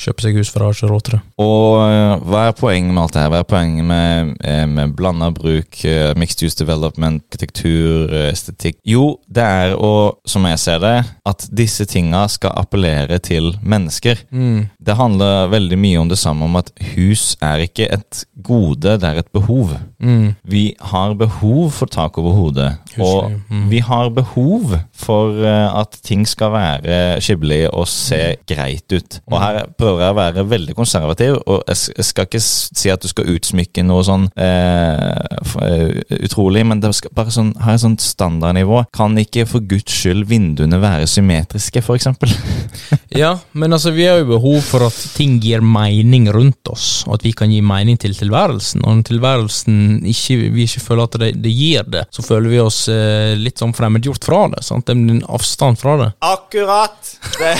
kjøpe seg hus, for de har ikke råd til det. Og øh, hva er poenget med alt det her? Hva er poenget med, eh, med blanda bruk, eh, mixed use development, arkitektur, eh, estetikk? Jo, det er å, som jeg ser det, at disse tinga skal appellere til mennesker. Mm. Det handler veldig mye om det samme, om at hus er ikke et gode, det er et behov. Mm. Vi har behov for tak over hodet, og mm. vi har behov for eh, at ting skal være skibbelig og se greit ut. Og her prøver jeg å være veldig konservativ, og jeg skal ikke si at du skal utsmykke noe sånn eh, eh, utrolig, men det skal bare sånn, ha et sånt standardnivå. Kan ikke for guds skyld vinduene være symmetriske, eksempel? Ja, men altså, vi har jo behov for at ting gir mening rundt oss, og at vi kan gi mening til tilværelsen. Og når tilværelsen ikke, vi ikke føler at det, det gir det, så føler vi oss eh, litt sånn fremmedgjort fra det. sant? Det er en avstand fra det. Akkurat! Det,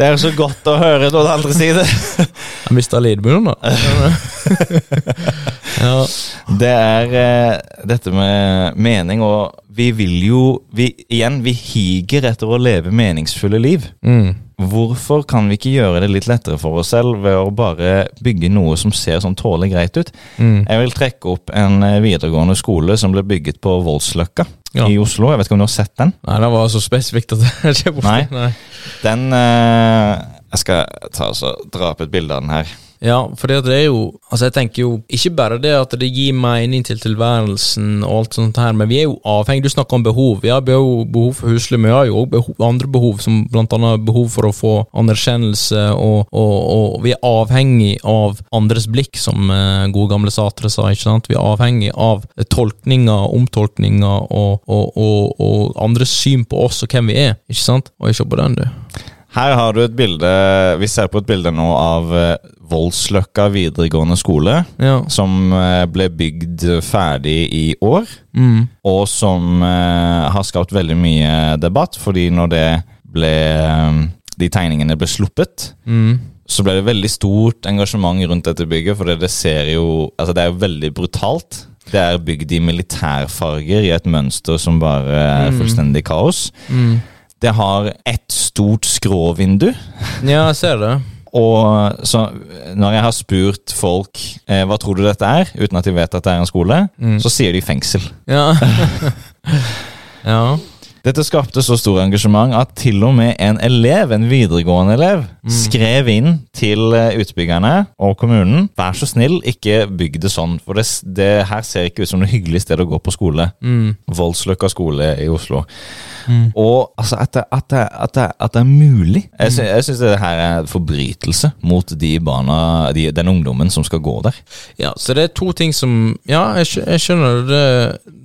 det er så godt å høre på den andre siden Jeg mista lydmunnen, da. ja. Det er eh, dette med mening, og vi vil jo vi, Igjen, vi higer etter å leve meningsfulle liv. Mm. Hvorfor kan vi ikke gjøre det litt lettere for oss selv ved å bare bygge noe som ser sånn tålelig greit ut? Mm. Jeg vil trekke opp en eh, videregående skole som ble bygget på Voldsløkka Ja. i Oslo. Jeg vet ikke om du har sett den? Nei, den var så spesifikt at jeg ikke borte. Nei. Nei. Den eh, Jeg skal ta dra opp et bilde av den her. Ja, for det er jo Altså, jeg tenker jo ikke bare det at det gir mening til tilværelsen og alt sånt her, men vi er jo avhengig Du snakker om behov. Vi har behov, behov for husly, men vi har jo òg andre behov, som blant annet behov for å få anerkjennelse, og, og, og vi er avhengig av andres blikk, som eh, gode gamle Satre sa, ikke sant? Vi er avhengig av tolkninger, omtolkninger og, og, andres syn på oss og hvem vi er, ikke sant? Og se på den, du. Her har du et bilde Vi ser på et bilde nå av eh, Voldsløkka videregående skole. Ja. Som eh, ble bygd ferdig i år, Mm. og som eh, har skapt veldig mye debatt. Fordi når det ble de tegningene ble sluppet, Mm. så ble det veldig stort engasjement rundt dette bygget. For det ser jo Altså, det er jo veldig brutalt. Det er bygd i militærfarger i et mønster som bare er fullstendig kaos. Mm. Det har ett stort skråvindu. Ja, jeg ser det. Og så når jeg har spurt folk eh, hva tror du dette er, uten at de vet at det er en skole, så sier de fengsel. Ja. ja. Dette skapte så stor engasjement at til og med en elev, en videregående elev, skrev inn til eh, utbyggerne og kommunen Vær så snill, ikke bygg det sånn, for det, det her ser ikke ut som noe hyggelig sted å gå på skole. Mm. Voldsløkka skole i Oslo. Og altså, at det, at det, at det, at det er mulig Jeg, sy jeg syns det her er forbrytelse mot de barna, de, den ungdommen som skal gå der. Ja, så det er to ting som Ja, jeg, skjønner det.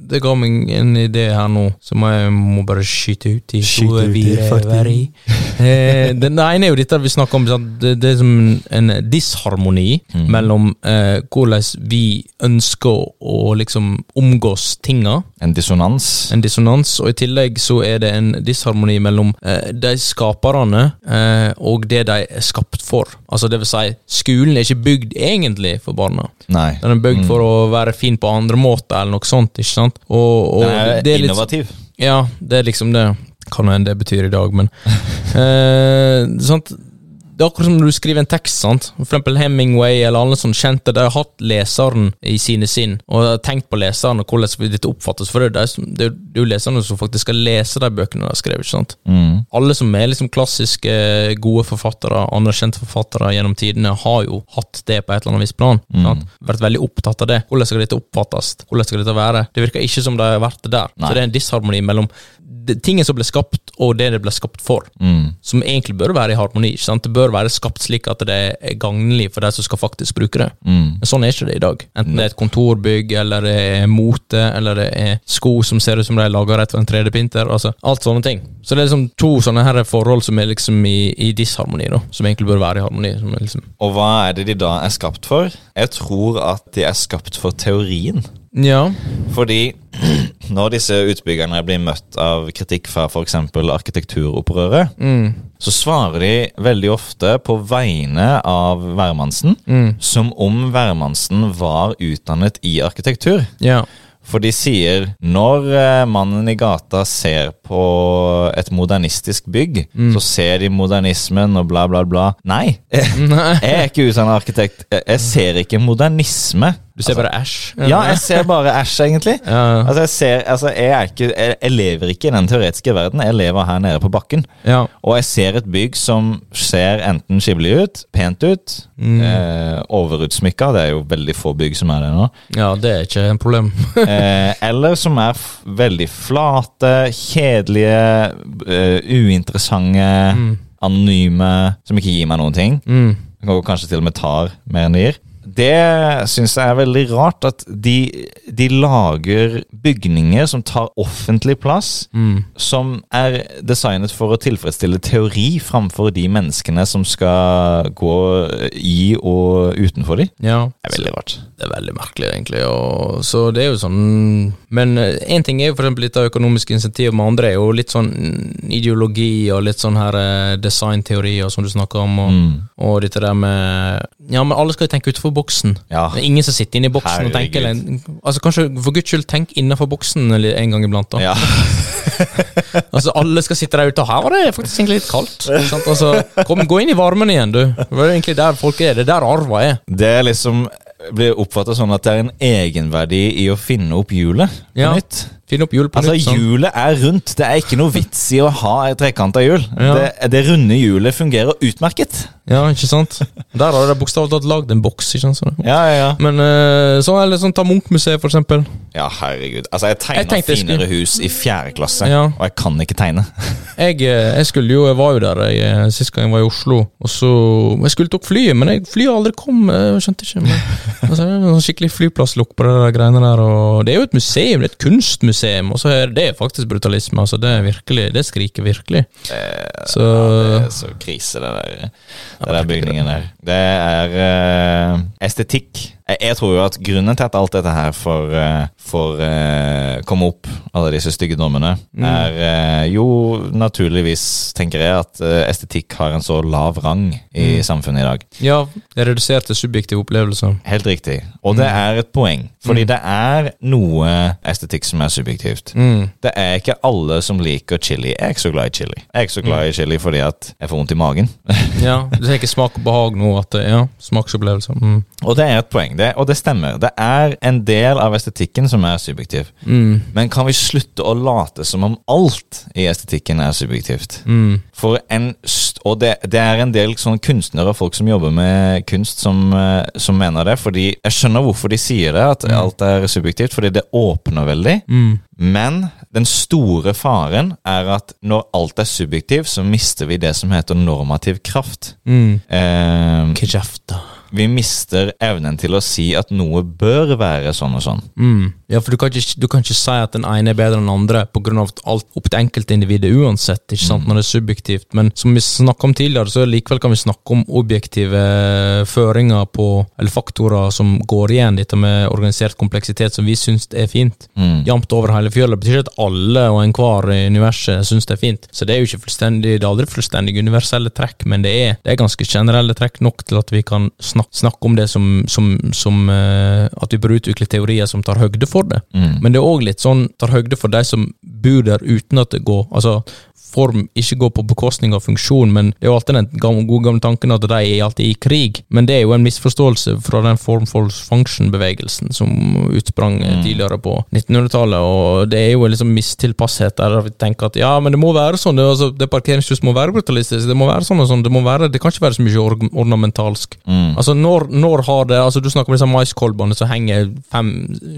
Det ga meg en idé her nå som jeg må bare skyte ut i Skyte gode ut i vire farten. Eh, den ene er jo dette vi snakker om, sant? det, det er som en disharmoni Mm. mellom eh, hvordan vi ønsker å, liksom omgås tinga. En dissonans. En dissonans, og i tillegg så er det en disharmoni mellom eh, de skaperne eh, og det de er skapt for. Altså det vil si, skolen er ikke bygd egentlig for barna. Nei. Den er bygd for å være fin på andre måter, eller noe sånt, ikke sant? Og, og Den er det er litt, innovativ. Ja, det er liksom det. Kan hende det betyr i dag, men eh, sant? Det er akkurat som når du skriver en tekst. sant? For eksempel Hemingway eller alle sånne kjente. De har hatt leseren i sine sinn, og tenkt på leseren og hvordan dette oppfattes. For det er, det jo- er leserne som faktisk skal lese de bøkene de har skrevet. ikke sant? Mm. Alle som er liksom klassiske, gode forfattere, anerkjente forfattere gjennom tidene, har jo hatt det på et eller annet visst plan. sant? Vært veldig opptatt av det. Hvordan skal dette oppfattes? Hvordan skal dette være? Det virker ikke som de har vært det der. Nei. Så det er en disharmoni mellom det, tingen som ble skapt, og det det ble skapt for. Mm. Som egentlig bør være i harmoni. ikke sant? Det bør være skapt slik at det er gagnlig for de som skal faktisk bruke det. Mm. Men sånn er ikke det i dag. Enten det er et kontorbygg, eller det er mote, eller det er sko som ser ut som de er laga rett fra en 3D-printer. altså Alt sånne ting. Så det er liksom to sånne her forhold som er liksom i, i disharmoni, da. Som egentlig bør være i harmoni. Som liksom Og hva er det de da er skapt for? Jeg tror at de er skapt for teorien. Ja. Fordi når disse utbyggerne blir møtt av kritikk fra f.eks. arkitekturopprøret, Mm. så svarer de veldig ofte på vegne av hvermannsen, Mm. som om hvermannsen var utdannet i arkitektur. Ja. For de sier når eh, mannen i gata ser på et modernistisk bygg, så ser de modernismen og bla, bla, bla. Nei, jeg er ikke utdannet arkitekt. Jeg ser ikke modernisme. Du ser bare æsj. Ja, jeg ser bare æsj, egentlig. Ja. Altså, jeg, ser, altså, jeg, ikke, jeg, jeg lever ikke i den teoretiske verden. Jeg lever her nede på bakken. ja. Og jeg ser et bygg som ser enten skikkelig ut, pent ut, eh, overutsmykka. Det er jo veldig få bygg som er det nå. ja, det er ikke en problem. Eh, eller som er veldig flate, kjedelige, uh, uinteressante, anonyme, som ikke gir meg noen ting. Mm. Og kanskje til og med tar mer enn de gir. Det syns jeg er veldig rart, at de, de lager bygninger som tar offentlig plass, Mm. som er designet for å tilfredsstille teori framfor de menneskene som skal gå i og utenfor de. Ja. Det er veldig rart. Det er veldig merkelig, egentlig. Og, så det er jo sånn Men én ting er jo eksempel litt av økonomiske insentiv, men andre er jo litt sånn ideologi og litt sånn her eh, designteorier som du snakker om, og, Mm. og dette der med Ja, men alle skal jo tenke utenfor boksen. Ja. Det er ingen som sitter inne i boksen og tenker eller, Altså Kanskje for guds skyld, tenk innenfor boksen eller en gang iblant. da Ja. Altså Alle skal sitte der ute, og her var det faktisk egentlig litt kaldt. Sant? Altså, kom, Gå inn i varmen igjen, du. Det er egentlig der folk er. Det er der arva er. Det er liksom blir oppfattet sånn at det er en egenverdi i å finne opp hjulet på Ja. nytt. Finn opp hjul på Altså, nytt. sant? hjulet er rundt. Det er ikke noe vits i å ha et trekanta hjul. Ja. Det, det runde hjulet fungerer utmerket. Ja, ikke sant? Der har de bokstavelig talt lagd en boks. ikke sant? Sånn. Ja, ja, ja. Men så sånn, eller sånn, ta Munch-museet, for eksempel. Ja, herregud. Altså, jeg tegna finere jeg hus i fjerde klasse, Ja. og jeg kan ikke tegne. Jeg, eh, jeg skulle jo, jeg var jo der jeg, eh, sist gang jeg var i Oslo, og så Jeg skulle tok flyet, men jeg, flyet aldri kom. Jeg skjønte ikke. Men, altså, det skikkelig flyplasslukk på de der greiene der. Og det er jo et museum, det er et kunstmuseum, og så er det faktisk brutalisme. altså Det virkelig, det skriker virkelig. Så Det er så krise, det der, det der bygningen der. Det er uh, estetikk. Jeg, tror jo at grunnen til at alt dette her får, eh, får eh, komme opp, alle disse stygge dommene, er eh, jo naturligvis, tenker jeg, at estetikk har en så lav rang i samfunnet i dag. ja, det er redusert til subjektive opplevelser. Helt riktig. Og det er et poeng. Fordi det er noe estetikk som er subjektivt. Mm. Det er ikke alle som liker chili. Jeg er ikke så glad i chili. Jeg er ikke så glad i chili fordi at jeg får vondt i magen. Ja, Du tenker smak og behag nå, at det, ja, smaksopplevelser. Mm. og det er et poeng, det, og det stemmer. Det er en del av estetikken som er subjektiv. Mm. Men kan vi slutte å late som om alt i estetikken er subjektivt? Mm. For en Og det, det er en del sånne kunstnere og folk som jobber med kunst, som, eh, som mener det. Fordi jeg skjønner hvorfor de sier det, at alt er subjektivt. Fordi det åpner veldig. Mm. Men den store faren er at når alt er subjektivt, så mister vi det som heter normativ kraft. Mm. Eh. Vi mister evnen til å si at noe bør være sånn og sånn. Mm. Ja, for du kan, ikke, du kan ikke si at den ene er bedre enn den andre på av alt opp til enkeltindividet uansett, ikke sant, når det er subjektivt. Men som vi snakka om tidligere, så likevel kan vi snakke om objektive føringer på, eller faktorer som går igjen, dette med organisert kompleksitet, som vi syns er fint. Mm. Jevnt over hele fjøla. Det betyr ikke at alle og enhver i universet syns det er fint. Så det er jo ikke fullstendig, det er aldri fullstendig universelle trekk, men det er, det er ganske generelle trekk nok til at vi kan snakke, snakke om det som, som, som uh, At vi bør utvikle teorier som tar høgde for det. Mm. Men det er òg litt sånn tar høgde for de som bor der uten at det går Altså, form ikke går på bekostning av funksjon, men det er jo alltid den gode gamle tanken at de er alltid i krig. Men det er jo en misforståelse fra den form for function-bevegelsen som utsprang mm. tidligere på 1900-tallet, og det er jo liksom mistilpasshet der vi tenker at ja, men det må være sånn, det, altså, det parkeringshus må være brutalistisk, det må være sånn og sånn, det må være, det kan ikke være så mye or ornamentalsk. Mm. Altså, når, når har det altså Du snakker om disse maiskolbene som henger fem,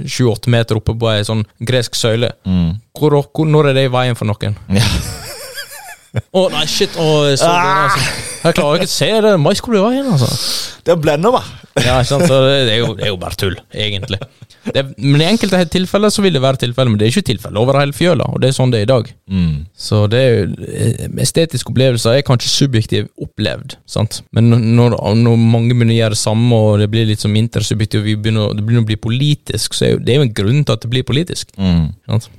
sju-åtte meter oppe på ei sånn gresk søyle. Mm. Hvor, hvor, når er det i veien for noen? Ja. Å nei, shit! Å, jeg, så det, altså. jeg klarer ikke å se det. Maiskål i veien, altså. Det blender hva? Ja, ikke sant? Så det, er jo, det er jo bare tull, egentlig. Det, men i enkelte tilfeller så vil det være tilfeller, men det er ikke tilfelle over hele fjøla, og det er sånn det er i dag. Mm. Så det er jo eh, Estetiske opplevelser er kanskje subjektivt opplevd, sant? men når, når mange begynner å gjøre det samme, og det blir litt som intersubjektivt, og vi begynner, det begynner å bli politisk, så er jo, det er jo en grunn til at det blir politisk. Mm. Sant?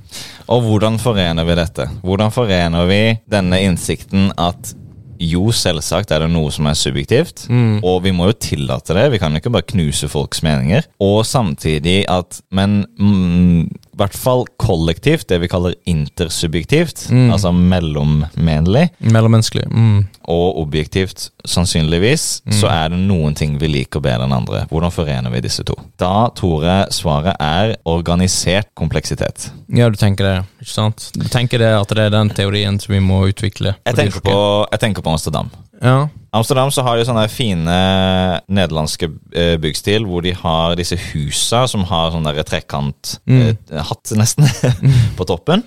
Og hvordan forener vi dette? Hvordan forener vi denne innsikten at jo, selvsagt er det noe som er subjektivt, og vi må jo tillate det. Vi kan jo ikke bare knuse folks meninger. Og samtidig at Men mm, i hvert fall kollektivt, det vi kaller intersubjektivt, altså mellommenlig, Mellommenneskelig. Mm. og objektivt sannsynligvis, så er det noen ting vi liker bedre enn andre. Hvordan forener vi disse to? Da tror jeg svaret er organisert kompleksitet. Ja, du tenker det, ikke sant? Du tenker det at det er den teorien som vi må utvikle? Jeg tenker på, jeg tenker på Amsterdam. Ja. Amsterdam så har de sånne fine nederlandske eh, byggstil, hvor de har disse husa som har sånn trekanthatt, trekant eh, nesten, på toppen.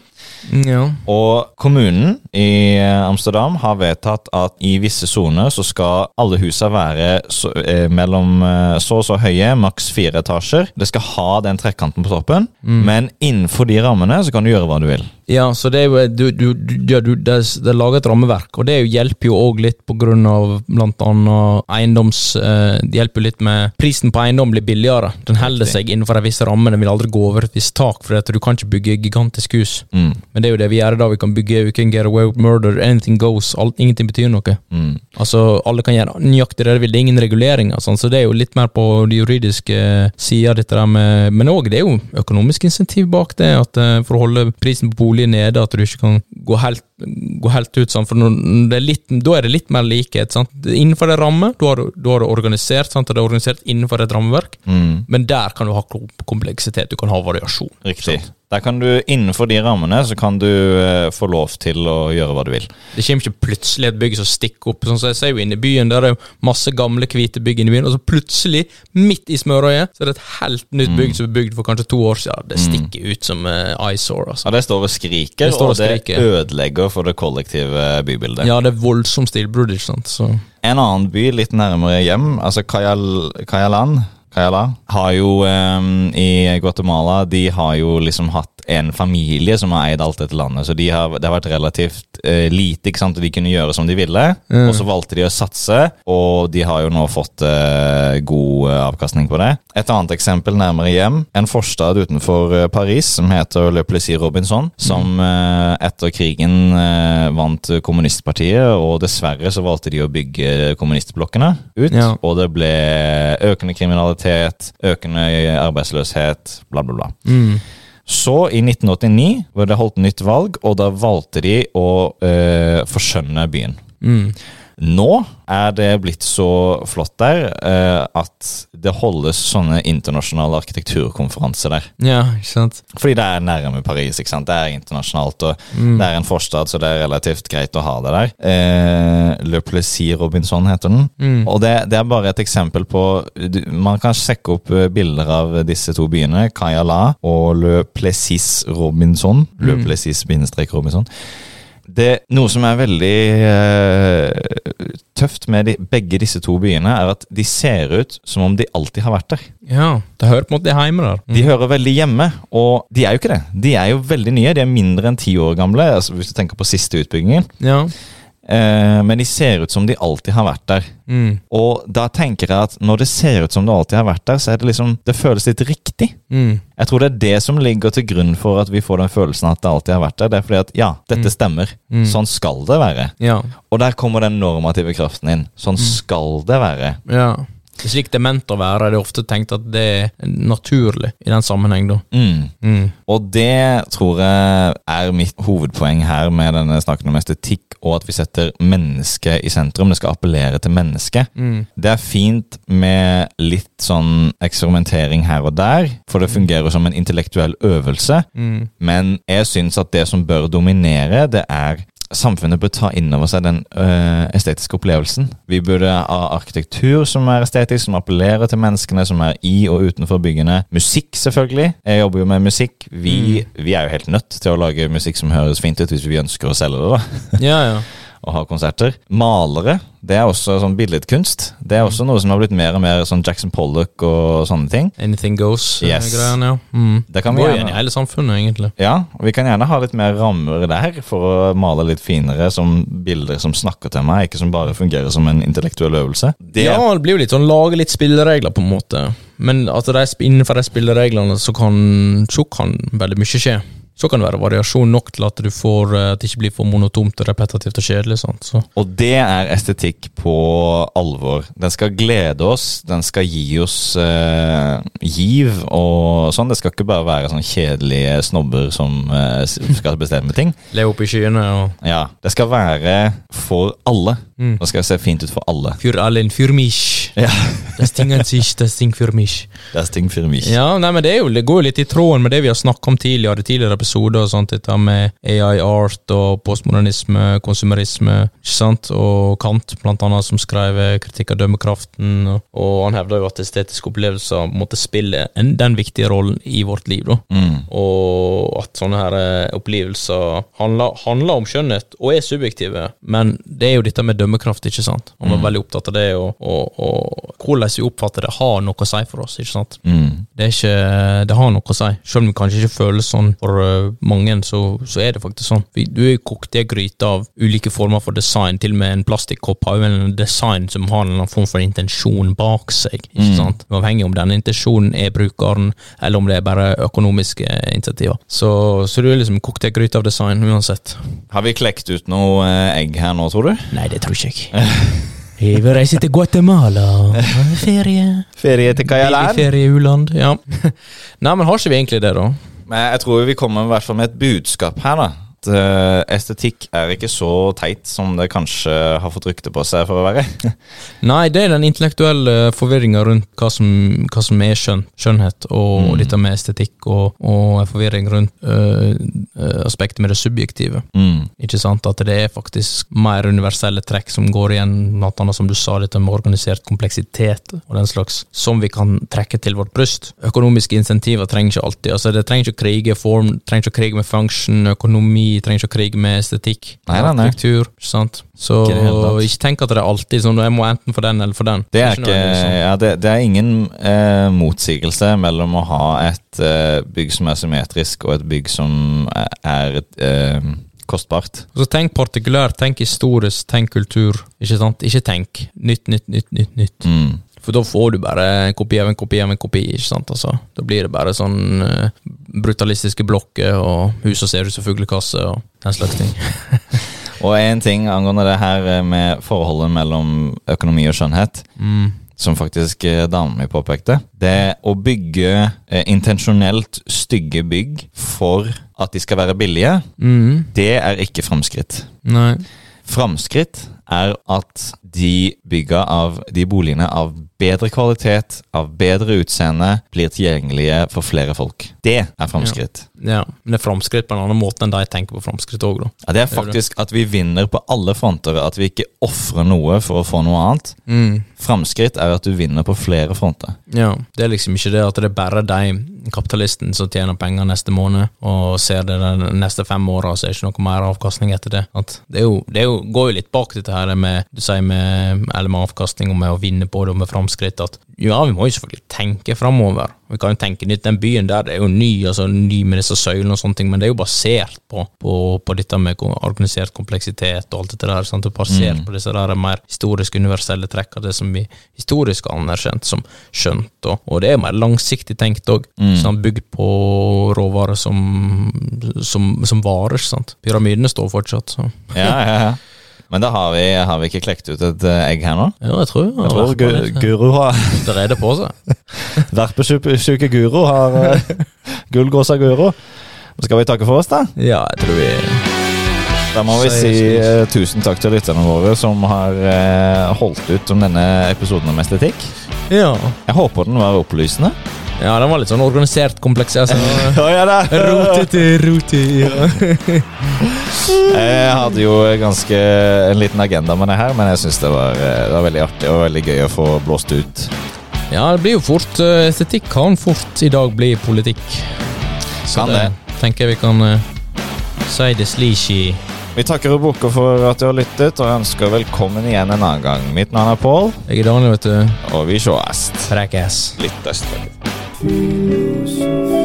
ja. Og kommunen i eh, Amsterdam har vedtatt at i visse soner så skal alle husa være så, eh, mellom eh, så og så høye, maks fire etasjer. Det skal ha den trekanten på toppen, men innenfor de rammene så kan du gjøre hva du vil. Ja, så det er jo du, du, du, ja, du, det, det laget et rammeverk, og det er hjelper jo òg litt på grunn av blant annet eiendoms eh, Det hjelper jo litt med Prisen på eiendom blir billigere. Den holder seg innenfor en viss ramme, den vil aldri gå over et visst tak, for du kan ikke bygge gigantisk hus. Mm, Men det er jo det vi gjør i dag. Vi kan bygge We can get away with murder, anything goes. Alt, ingenting betyr noe. mm. Altså, Alle kan gjøre nøyaktig det de vil, det er ingen reguleringer. Sånn, så det er jo litt mer på de juridiske sida, dette der med Men òg det er jo økonomisk insentiv bak det, at eh, for å holde prisen på bolig nede, at du ikke kan gå helt, gå helt ut Sant? for det er litt, da er det litt mer likhet. sant? Innenfor det ramme, da har du organisert, sant? det er organisert innenfor et rammeverk, Mm. men der kan du ha kompleksitet, du kan ha variasjon. Riktig. Der kan du, Innenfor de rammene så kan du eh, få lov til å gjøre hva du vil. Det kommer ikke plutselig et bygg som stikker opp. sånn som Jeg ser jo inne i byen, der er jo masse gamle, hvite bygg inne i byen, og så plutselig, midt i smørøyet, så er det et helt nytt bygg som er bygd for kanskje to år siden. Det stikker ut som uh, eyesore, altså. Ja, Det står og skriker, Det står og og det ødelegger for det kollektive bybildet. Ja, det er voldsomt stilbrudd, ikke sant. Så. En annen by litt nærmere hjem, altså Kayal, Kayalan Kayala, har jo um, i Guatemala De har jo liksom hatt en familie som har eid alt dette landet, så de har, det har vært relativt uh, lite, ikke sant, og de kunne gjøre som de ville. Og så valgte de å satse, og de har jo nå fått uh, god uh, avkastning på det. Et annet eksempel nærmere hjem, en forstad utenfor Paris som heter Le Plessis Robinson, som eh, etter krigen vant kommunistpartiet, og dessverre så valgte de å bygge kommunistblokkene ut, Ja. og det ble økende kriminalitet, økende arbeidsløshet, bla, bla, bla. Mm. Så, i 1989, var det holdt nytt valg, og da valgte de å eh, forskjønne byen. Mm. Nå er det blitt så flott der eh, at det holdes sånne internasjonale arkitekturkonferanser der. Ja, ikke sant. Fordi det er nærme Paris, ikke sant? det er internasjonalt, og det er en forstad, så det er relativt greit å ha det der. Eh, Le Plessis Robinson heter den. Og det, det er bare et eksempel på du, Man kan sjekke opp eh, bilder av disse to byene, Kayala og Le Plessis Robinson. Le Plessis-Robinson. Det, noe som er veldig eh, tøft med de, begge disse to byene, er at de ser ut som om de alltid har vært der. Ja, det hører på en måte hjemme der. De hører veldig hjemme, og de er jo ikke det. De er jo veldig nye. De er mindre enn ti år gamle, altså hvis du tenker på siste utbyggingen. Ja. Eh, men de ser ut som de alltid har vært der. Mm. Og da tenker jeg at når det ser ut som det alltid har vært der, så er det liksom Det føles litt riktig. Mm. Jeg tror det er det som ligger til grunn for at vi får den følelsen at det alltid har vært der. Det er fordi at ja, dette stemmer. Mm. Sånn skal det være. Ja. Og der kommer den normative kraften inn. Sånn skal det være. ja. Det slik det er ment å være. Det er ofte tenkt at det er naturlig i den sammenheng, da. Mm. Mm. Og det tror jeg er mitt hovedpoeng her med denne snakken om estetikk, og at vi setter mennesket i sentrum. Det skal appellere til mennesket. Mm. Det er fint med litt sånn eksperimentering her og der, for det fungerer som en intellektuell øvelse. Mm. Men jeg syns at det som bør dominere, det er Samfunnet bør ta inn over seg den øh, estetiske opplevelsen. Vi burde ha arkitektur som er estetisk, som appellerer til menneskene som er i og utenfor byggene. Musikk, selvfølgelig. Jeg jobber jo med musikk. Vi, vi er jo helt nødt til å lage musikk som høres fint ut, hvis vi ønsker å selge det. da Ja, ja. Og ha konserter. Malere, det er også sånn billedkunst. Det er også noe som har blitt mer og mer sånn Jackson Pollock og sånne ting. Anything Yes. goes-greiene, ja. Mm. Det kan vi Går gjerne- i hele samfunnet, egentlig. Ja, og vi kan gjerne ha litt mer rammer der for å male litt finere som bilder som snakker til meg, ikke som bare fungerer som en intellektuell øvelse. Det, Ja, det blir jo litt sånn lage litt spilleregler, på en måte. Men at det er innenfor de spillereglene så kan, så kan veldig mye skje. Så kan det være variasjon nok til at du får eh, at det ikke blir for monotont og repetitivt og kjedelig. Sant? Så. Og det er estetikk på alvor. Den skal glede oss, den skal gi oss eh, giv og sånn. Det skal ikke bare være sånn kjedelige snobber som eh, skal bestemme ting. Le opp i skyene og Ja, Det skal være for alle. Mm. Nå skal se fint ut for alle. Für allen, für mich. Ja. Das Ding an sich, das Ding für mich. Das Ding für mich. Ja, nei, men det, jo, det går jo litt i tråden med det vi har snakket om tidligere, tidligere episoder, og sånt, dette med AI art og postmodernisme, konsumerisme, ikke sant, og Kant, blant annet, som skrev kritikk av dømmekraften, og, og han hevder jo at estetiske opplevelser måtte spille en, den viktige rollen i vårt liv, da. Mm. Og at sånne her eh, opplevelser handler, handler om skjønnhet, og er subjektive, men det er jo dette med dømmekraft, ikke sant? Og vi er veldig opptatt av det, og, og, og hvordan vi oppfatter det, har noe å si for oss, ikke sant? Mm. Det, ikke, det har noe å si. Selv om det kanskje ikke føles sånn for øh, mange, så, så er det faktisk sånn. Vi- Du er kokt i en gryte av ulike former for design, til og med en plastikkopp har jo en design som har en form for intensjon bak seg. ikke sant? Uavhengig om denne intensjonen er brukeren, eller om det er bare økonomiske initiativer. Så, så du er liksom kokt i en gryte av design uansett. Har vi klekt ut noe eh, egg her nå, tror du? Nei, det tror ikke jeg. Jeg vil reise til Guatemala. Ferie. Ferie til Kajalan? Ferie i u-land, ja. Nei, men har ikke vi egentlig det, da? Men jeg tror vi kommer i hvert fall med et budskap her, da. At eh, estetikk er ikke så teit som det kanskje har fått rykte på seg for å være. Nei, det er den intellektuelle forvirringa rundt hva som, hva som er skjønn, skjønnhet, og dette med estetikk, og, og forvirring rundt øh, aspektet med det subjektive. Mm. Ikke sant? At det er faktisk mer universelle trekk som går igjen, blant annet som du sa, dette med organisert kompleksitet og den slags, som vi kan trekke til vårt bryst. Økonomiske insentiver trenger ikke alltid. altså Det trenger ikke å krige form, trenger ikke å krige med function, økonomi, trenger ikke å krige med estetikk, Nei, nei, nei. Struktur, sant? Så Ikke ikke tenk at det er alltid sånn, jeg må enten for den eller for den. Det er, ikke, sånn. ja, det, det er ingen eh, motsigelse mellom å ha et eh, bygg som er symmetrisk, og et bygg som er, er eh, kostbart. Så tenk partikulært, tenk historisk, tenk kultur. Ikke sant? Ikke tenk nytt, nytt, nytt, nytt. nytt. Mm. For da får du bare en kopi av en kopi av en kopi. ikke sant? Altså, da blir det bare sånn eh, brutalistiske blokker og hus og ser ut som fuglekasse og den slags ting. Og en ting angående det her eh, med forholdet mellom økonomi og skjønnhet, Mm. som faktisk eh, damen min påpekte. Det å bygge eh, intensjonelt stygge bygg for at de skal være billige, Mm. det er ikke framskritt. Framskritt er at de bygga av de boligene av bedre kvalitet, av bedre utseende, blir tilgjengelige for flere folk. Det er framskritt. Ja, Men det er framskritt på en annen måte enn de tenker på framskritt òg, da. Ja, det er faktisk at vi vinner på alle fronter, at vi ikke ofrer noe for å få noe annet. Mm. Framskritt er at du vinner på flere fronter. Ja, Det er liksom ikke det at det er bare de kapitalisten som tjener penger neste måned, og ser det de neste fem åra, så er det ikke noe mer avkastning etter det. At det jo, det jo, går jo litt bak dette her med du sier med, eller med avkastning og med å vinne på det og med framskritt. At ja, vi må jo selvfølgelig tenke framover. Vi kan jo tenke nytt. Den byen der det er jo ny, altså ny med disse søylene og sånne ting, men det er jo basert på, på, på dette med organisert kompleksitet og alt dette der. Sant? Og basert på disse der mer historiske, universelle trekk av det som vi historisk har anerkjent som skjønt. Og, og det er mer langsiktig tenkt òg, Mm. bygd på råvarer som, som, som varer. Sant? Pyramidene står fortsatt. Så. Ja, ja, ja. Men da har vi, har vi ikke klekt ut et eh, egg her nå? Jo, jeg tror, Jeg tror Gu- Guro har det reder på seg. Verpesjuke Guro har uh, gullgåsa Guro. Skal vi takke for oss, da? Ja, jeg tror vi Da må vi si eh, tusen takk til lytterne våre som har uh, holdt ut om denne episoden om estetikk. Ja. Jeg håper den var opplysende. Ja, den var litt sånn organisert kompleks. Altså. Ja. Rotete. Ja. Jeg hadde jo ganske en liten agenda med det her, men jeg syns det, var, eh, det var veldig artig og veldig gøy å få blåst ut. ja, det blir jo fort eh, Estetikk kan fort i dag bli politikk. Så Kan det. tenker jeg vi kan uh, si det slik i Vi takker og bukker for at du har lyttet, og ønsker velkommen igjen en annen gang. Mitt navn er Pål, Jeg er Daniel, vet du. og vi sjåast. Frekkass. Lyttes. Thank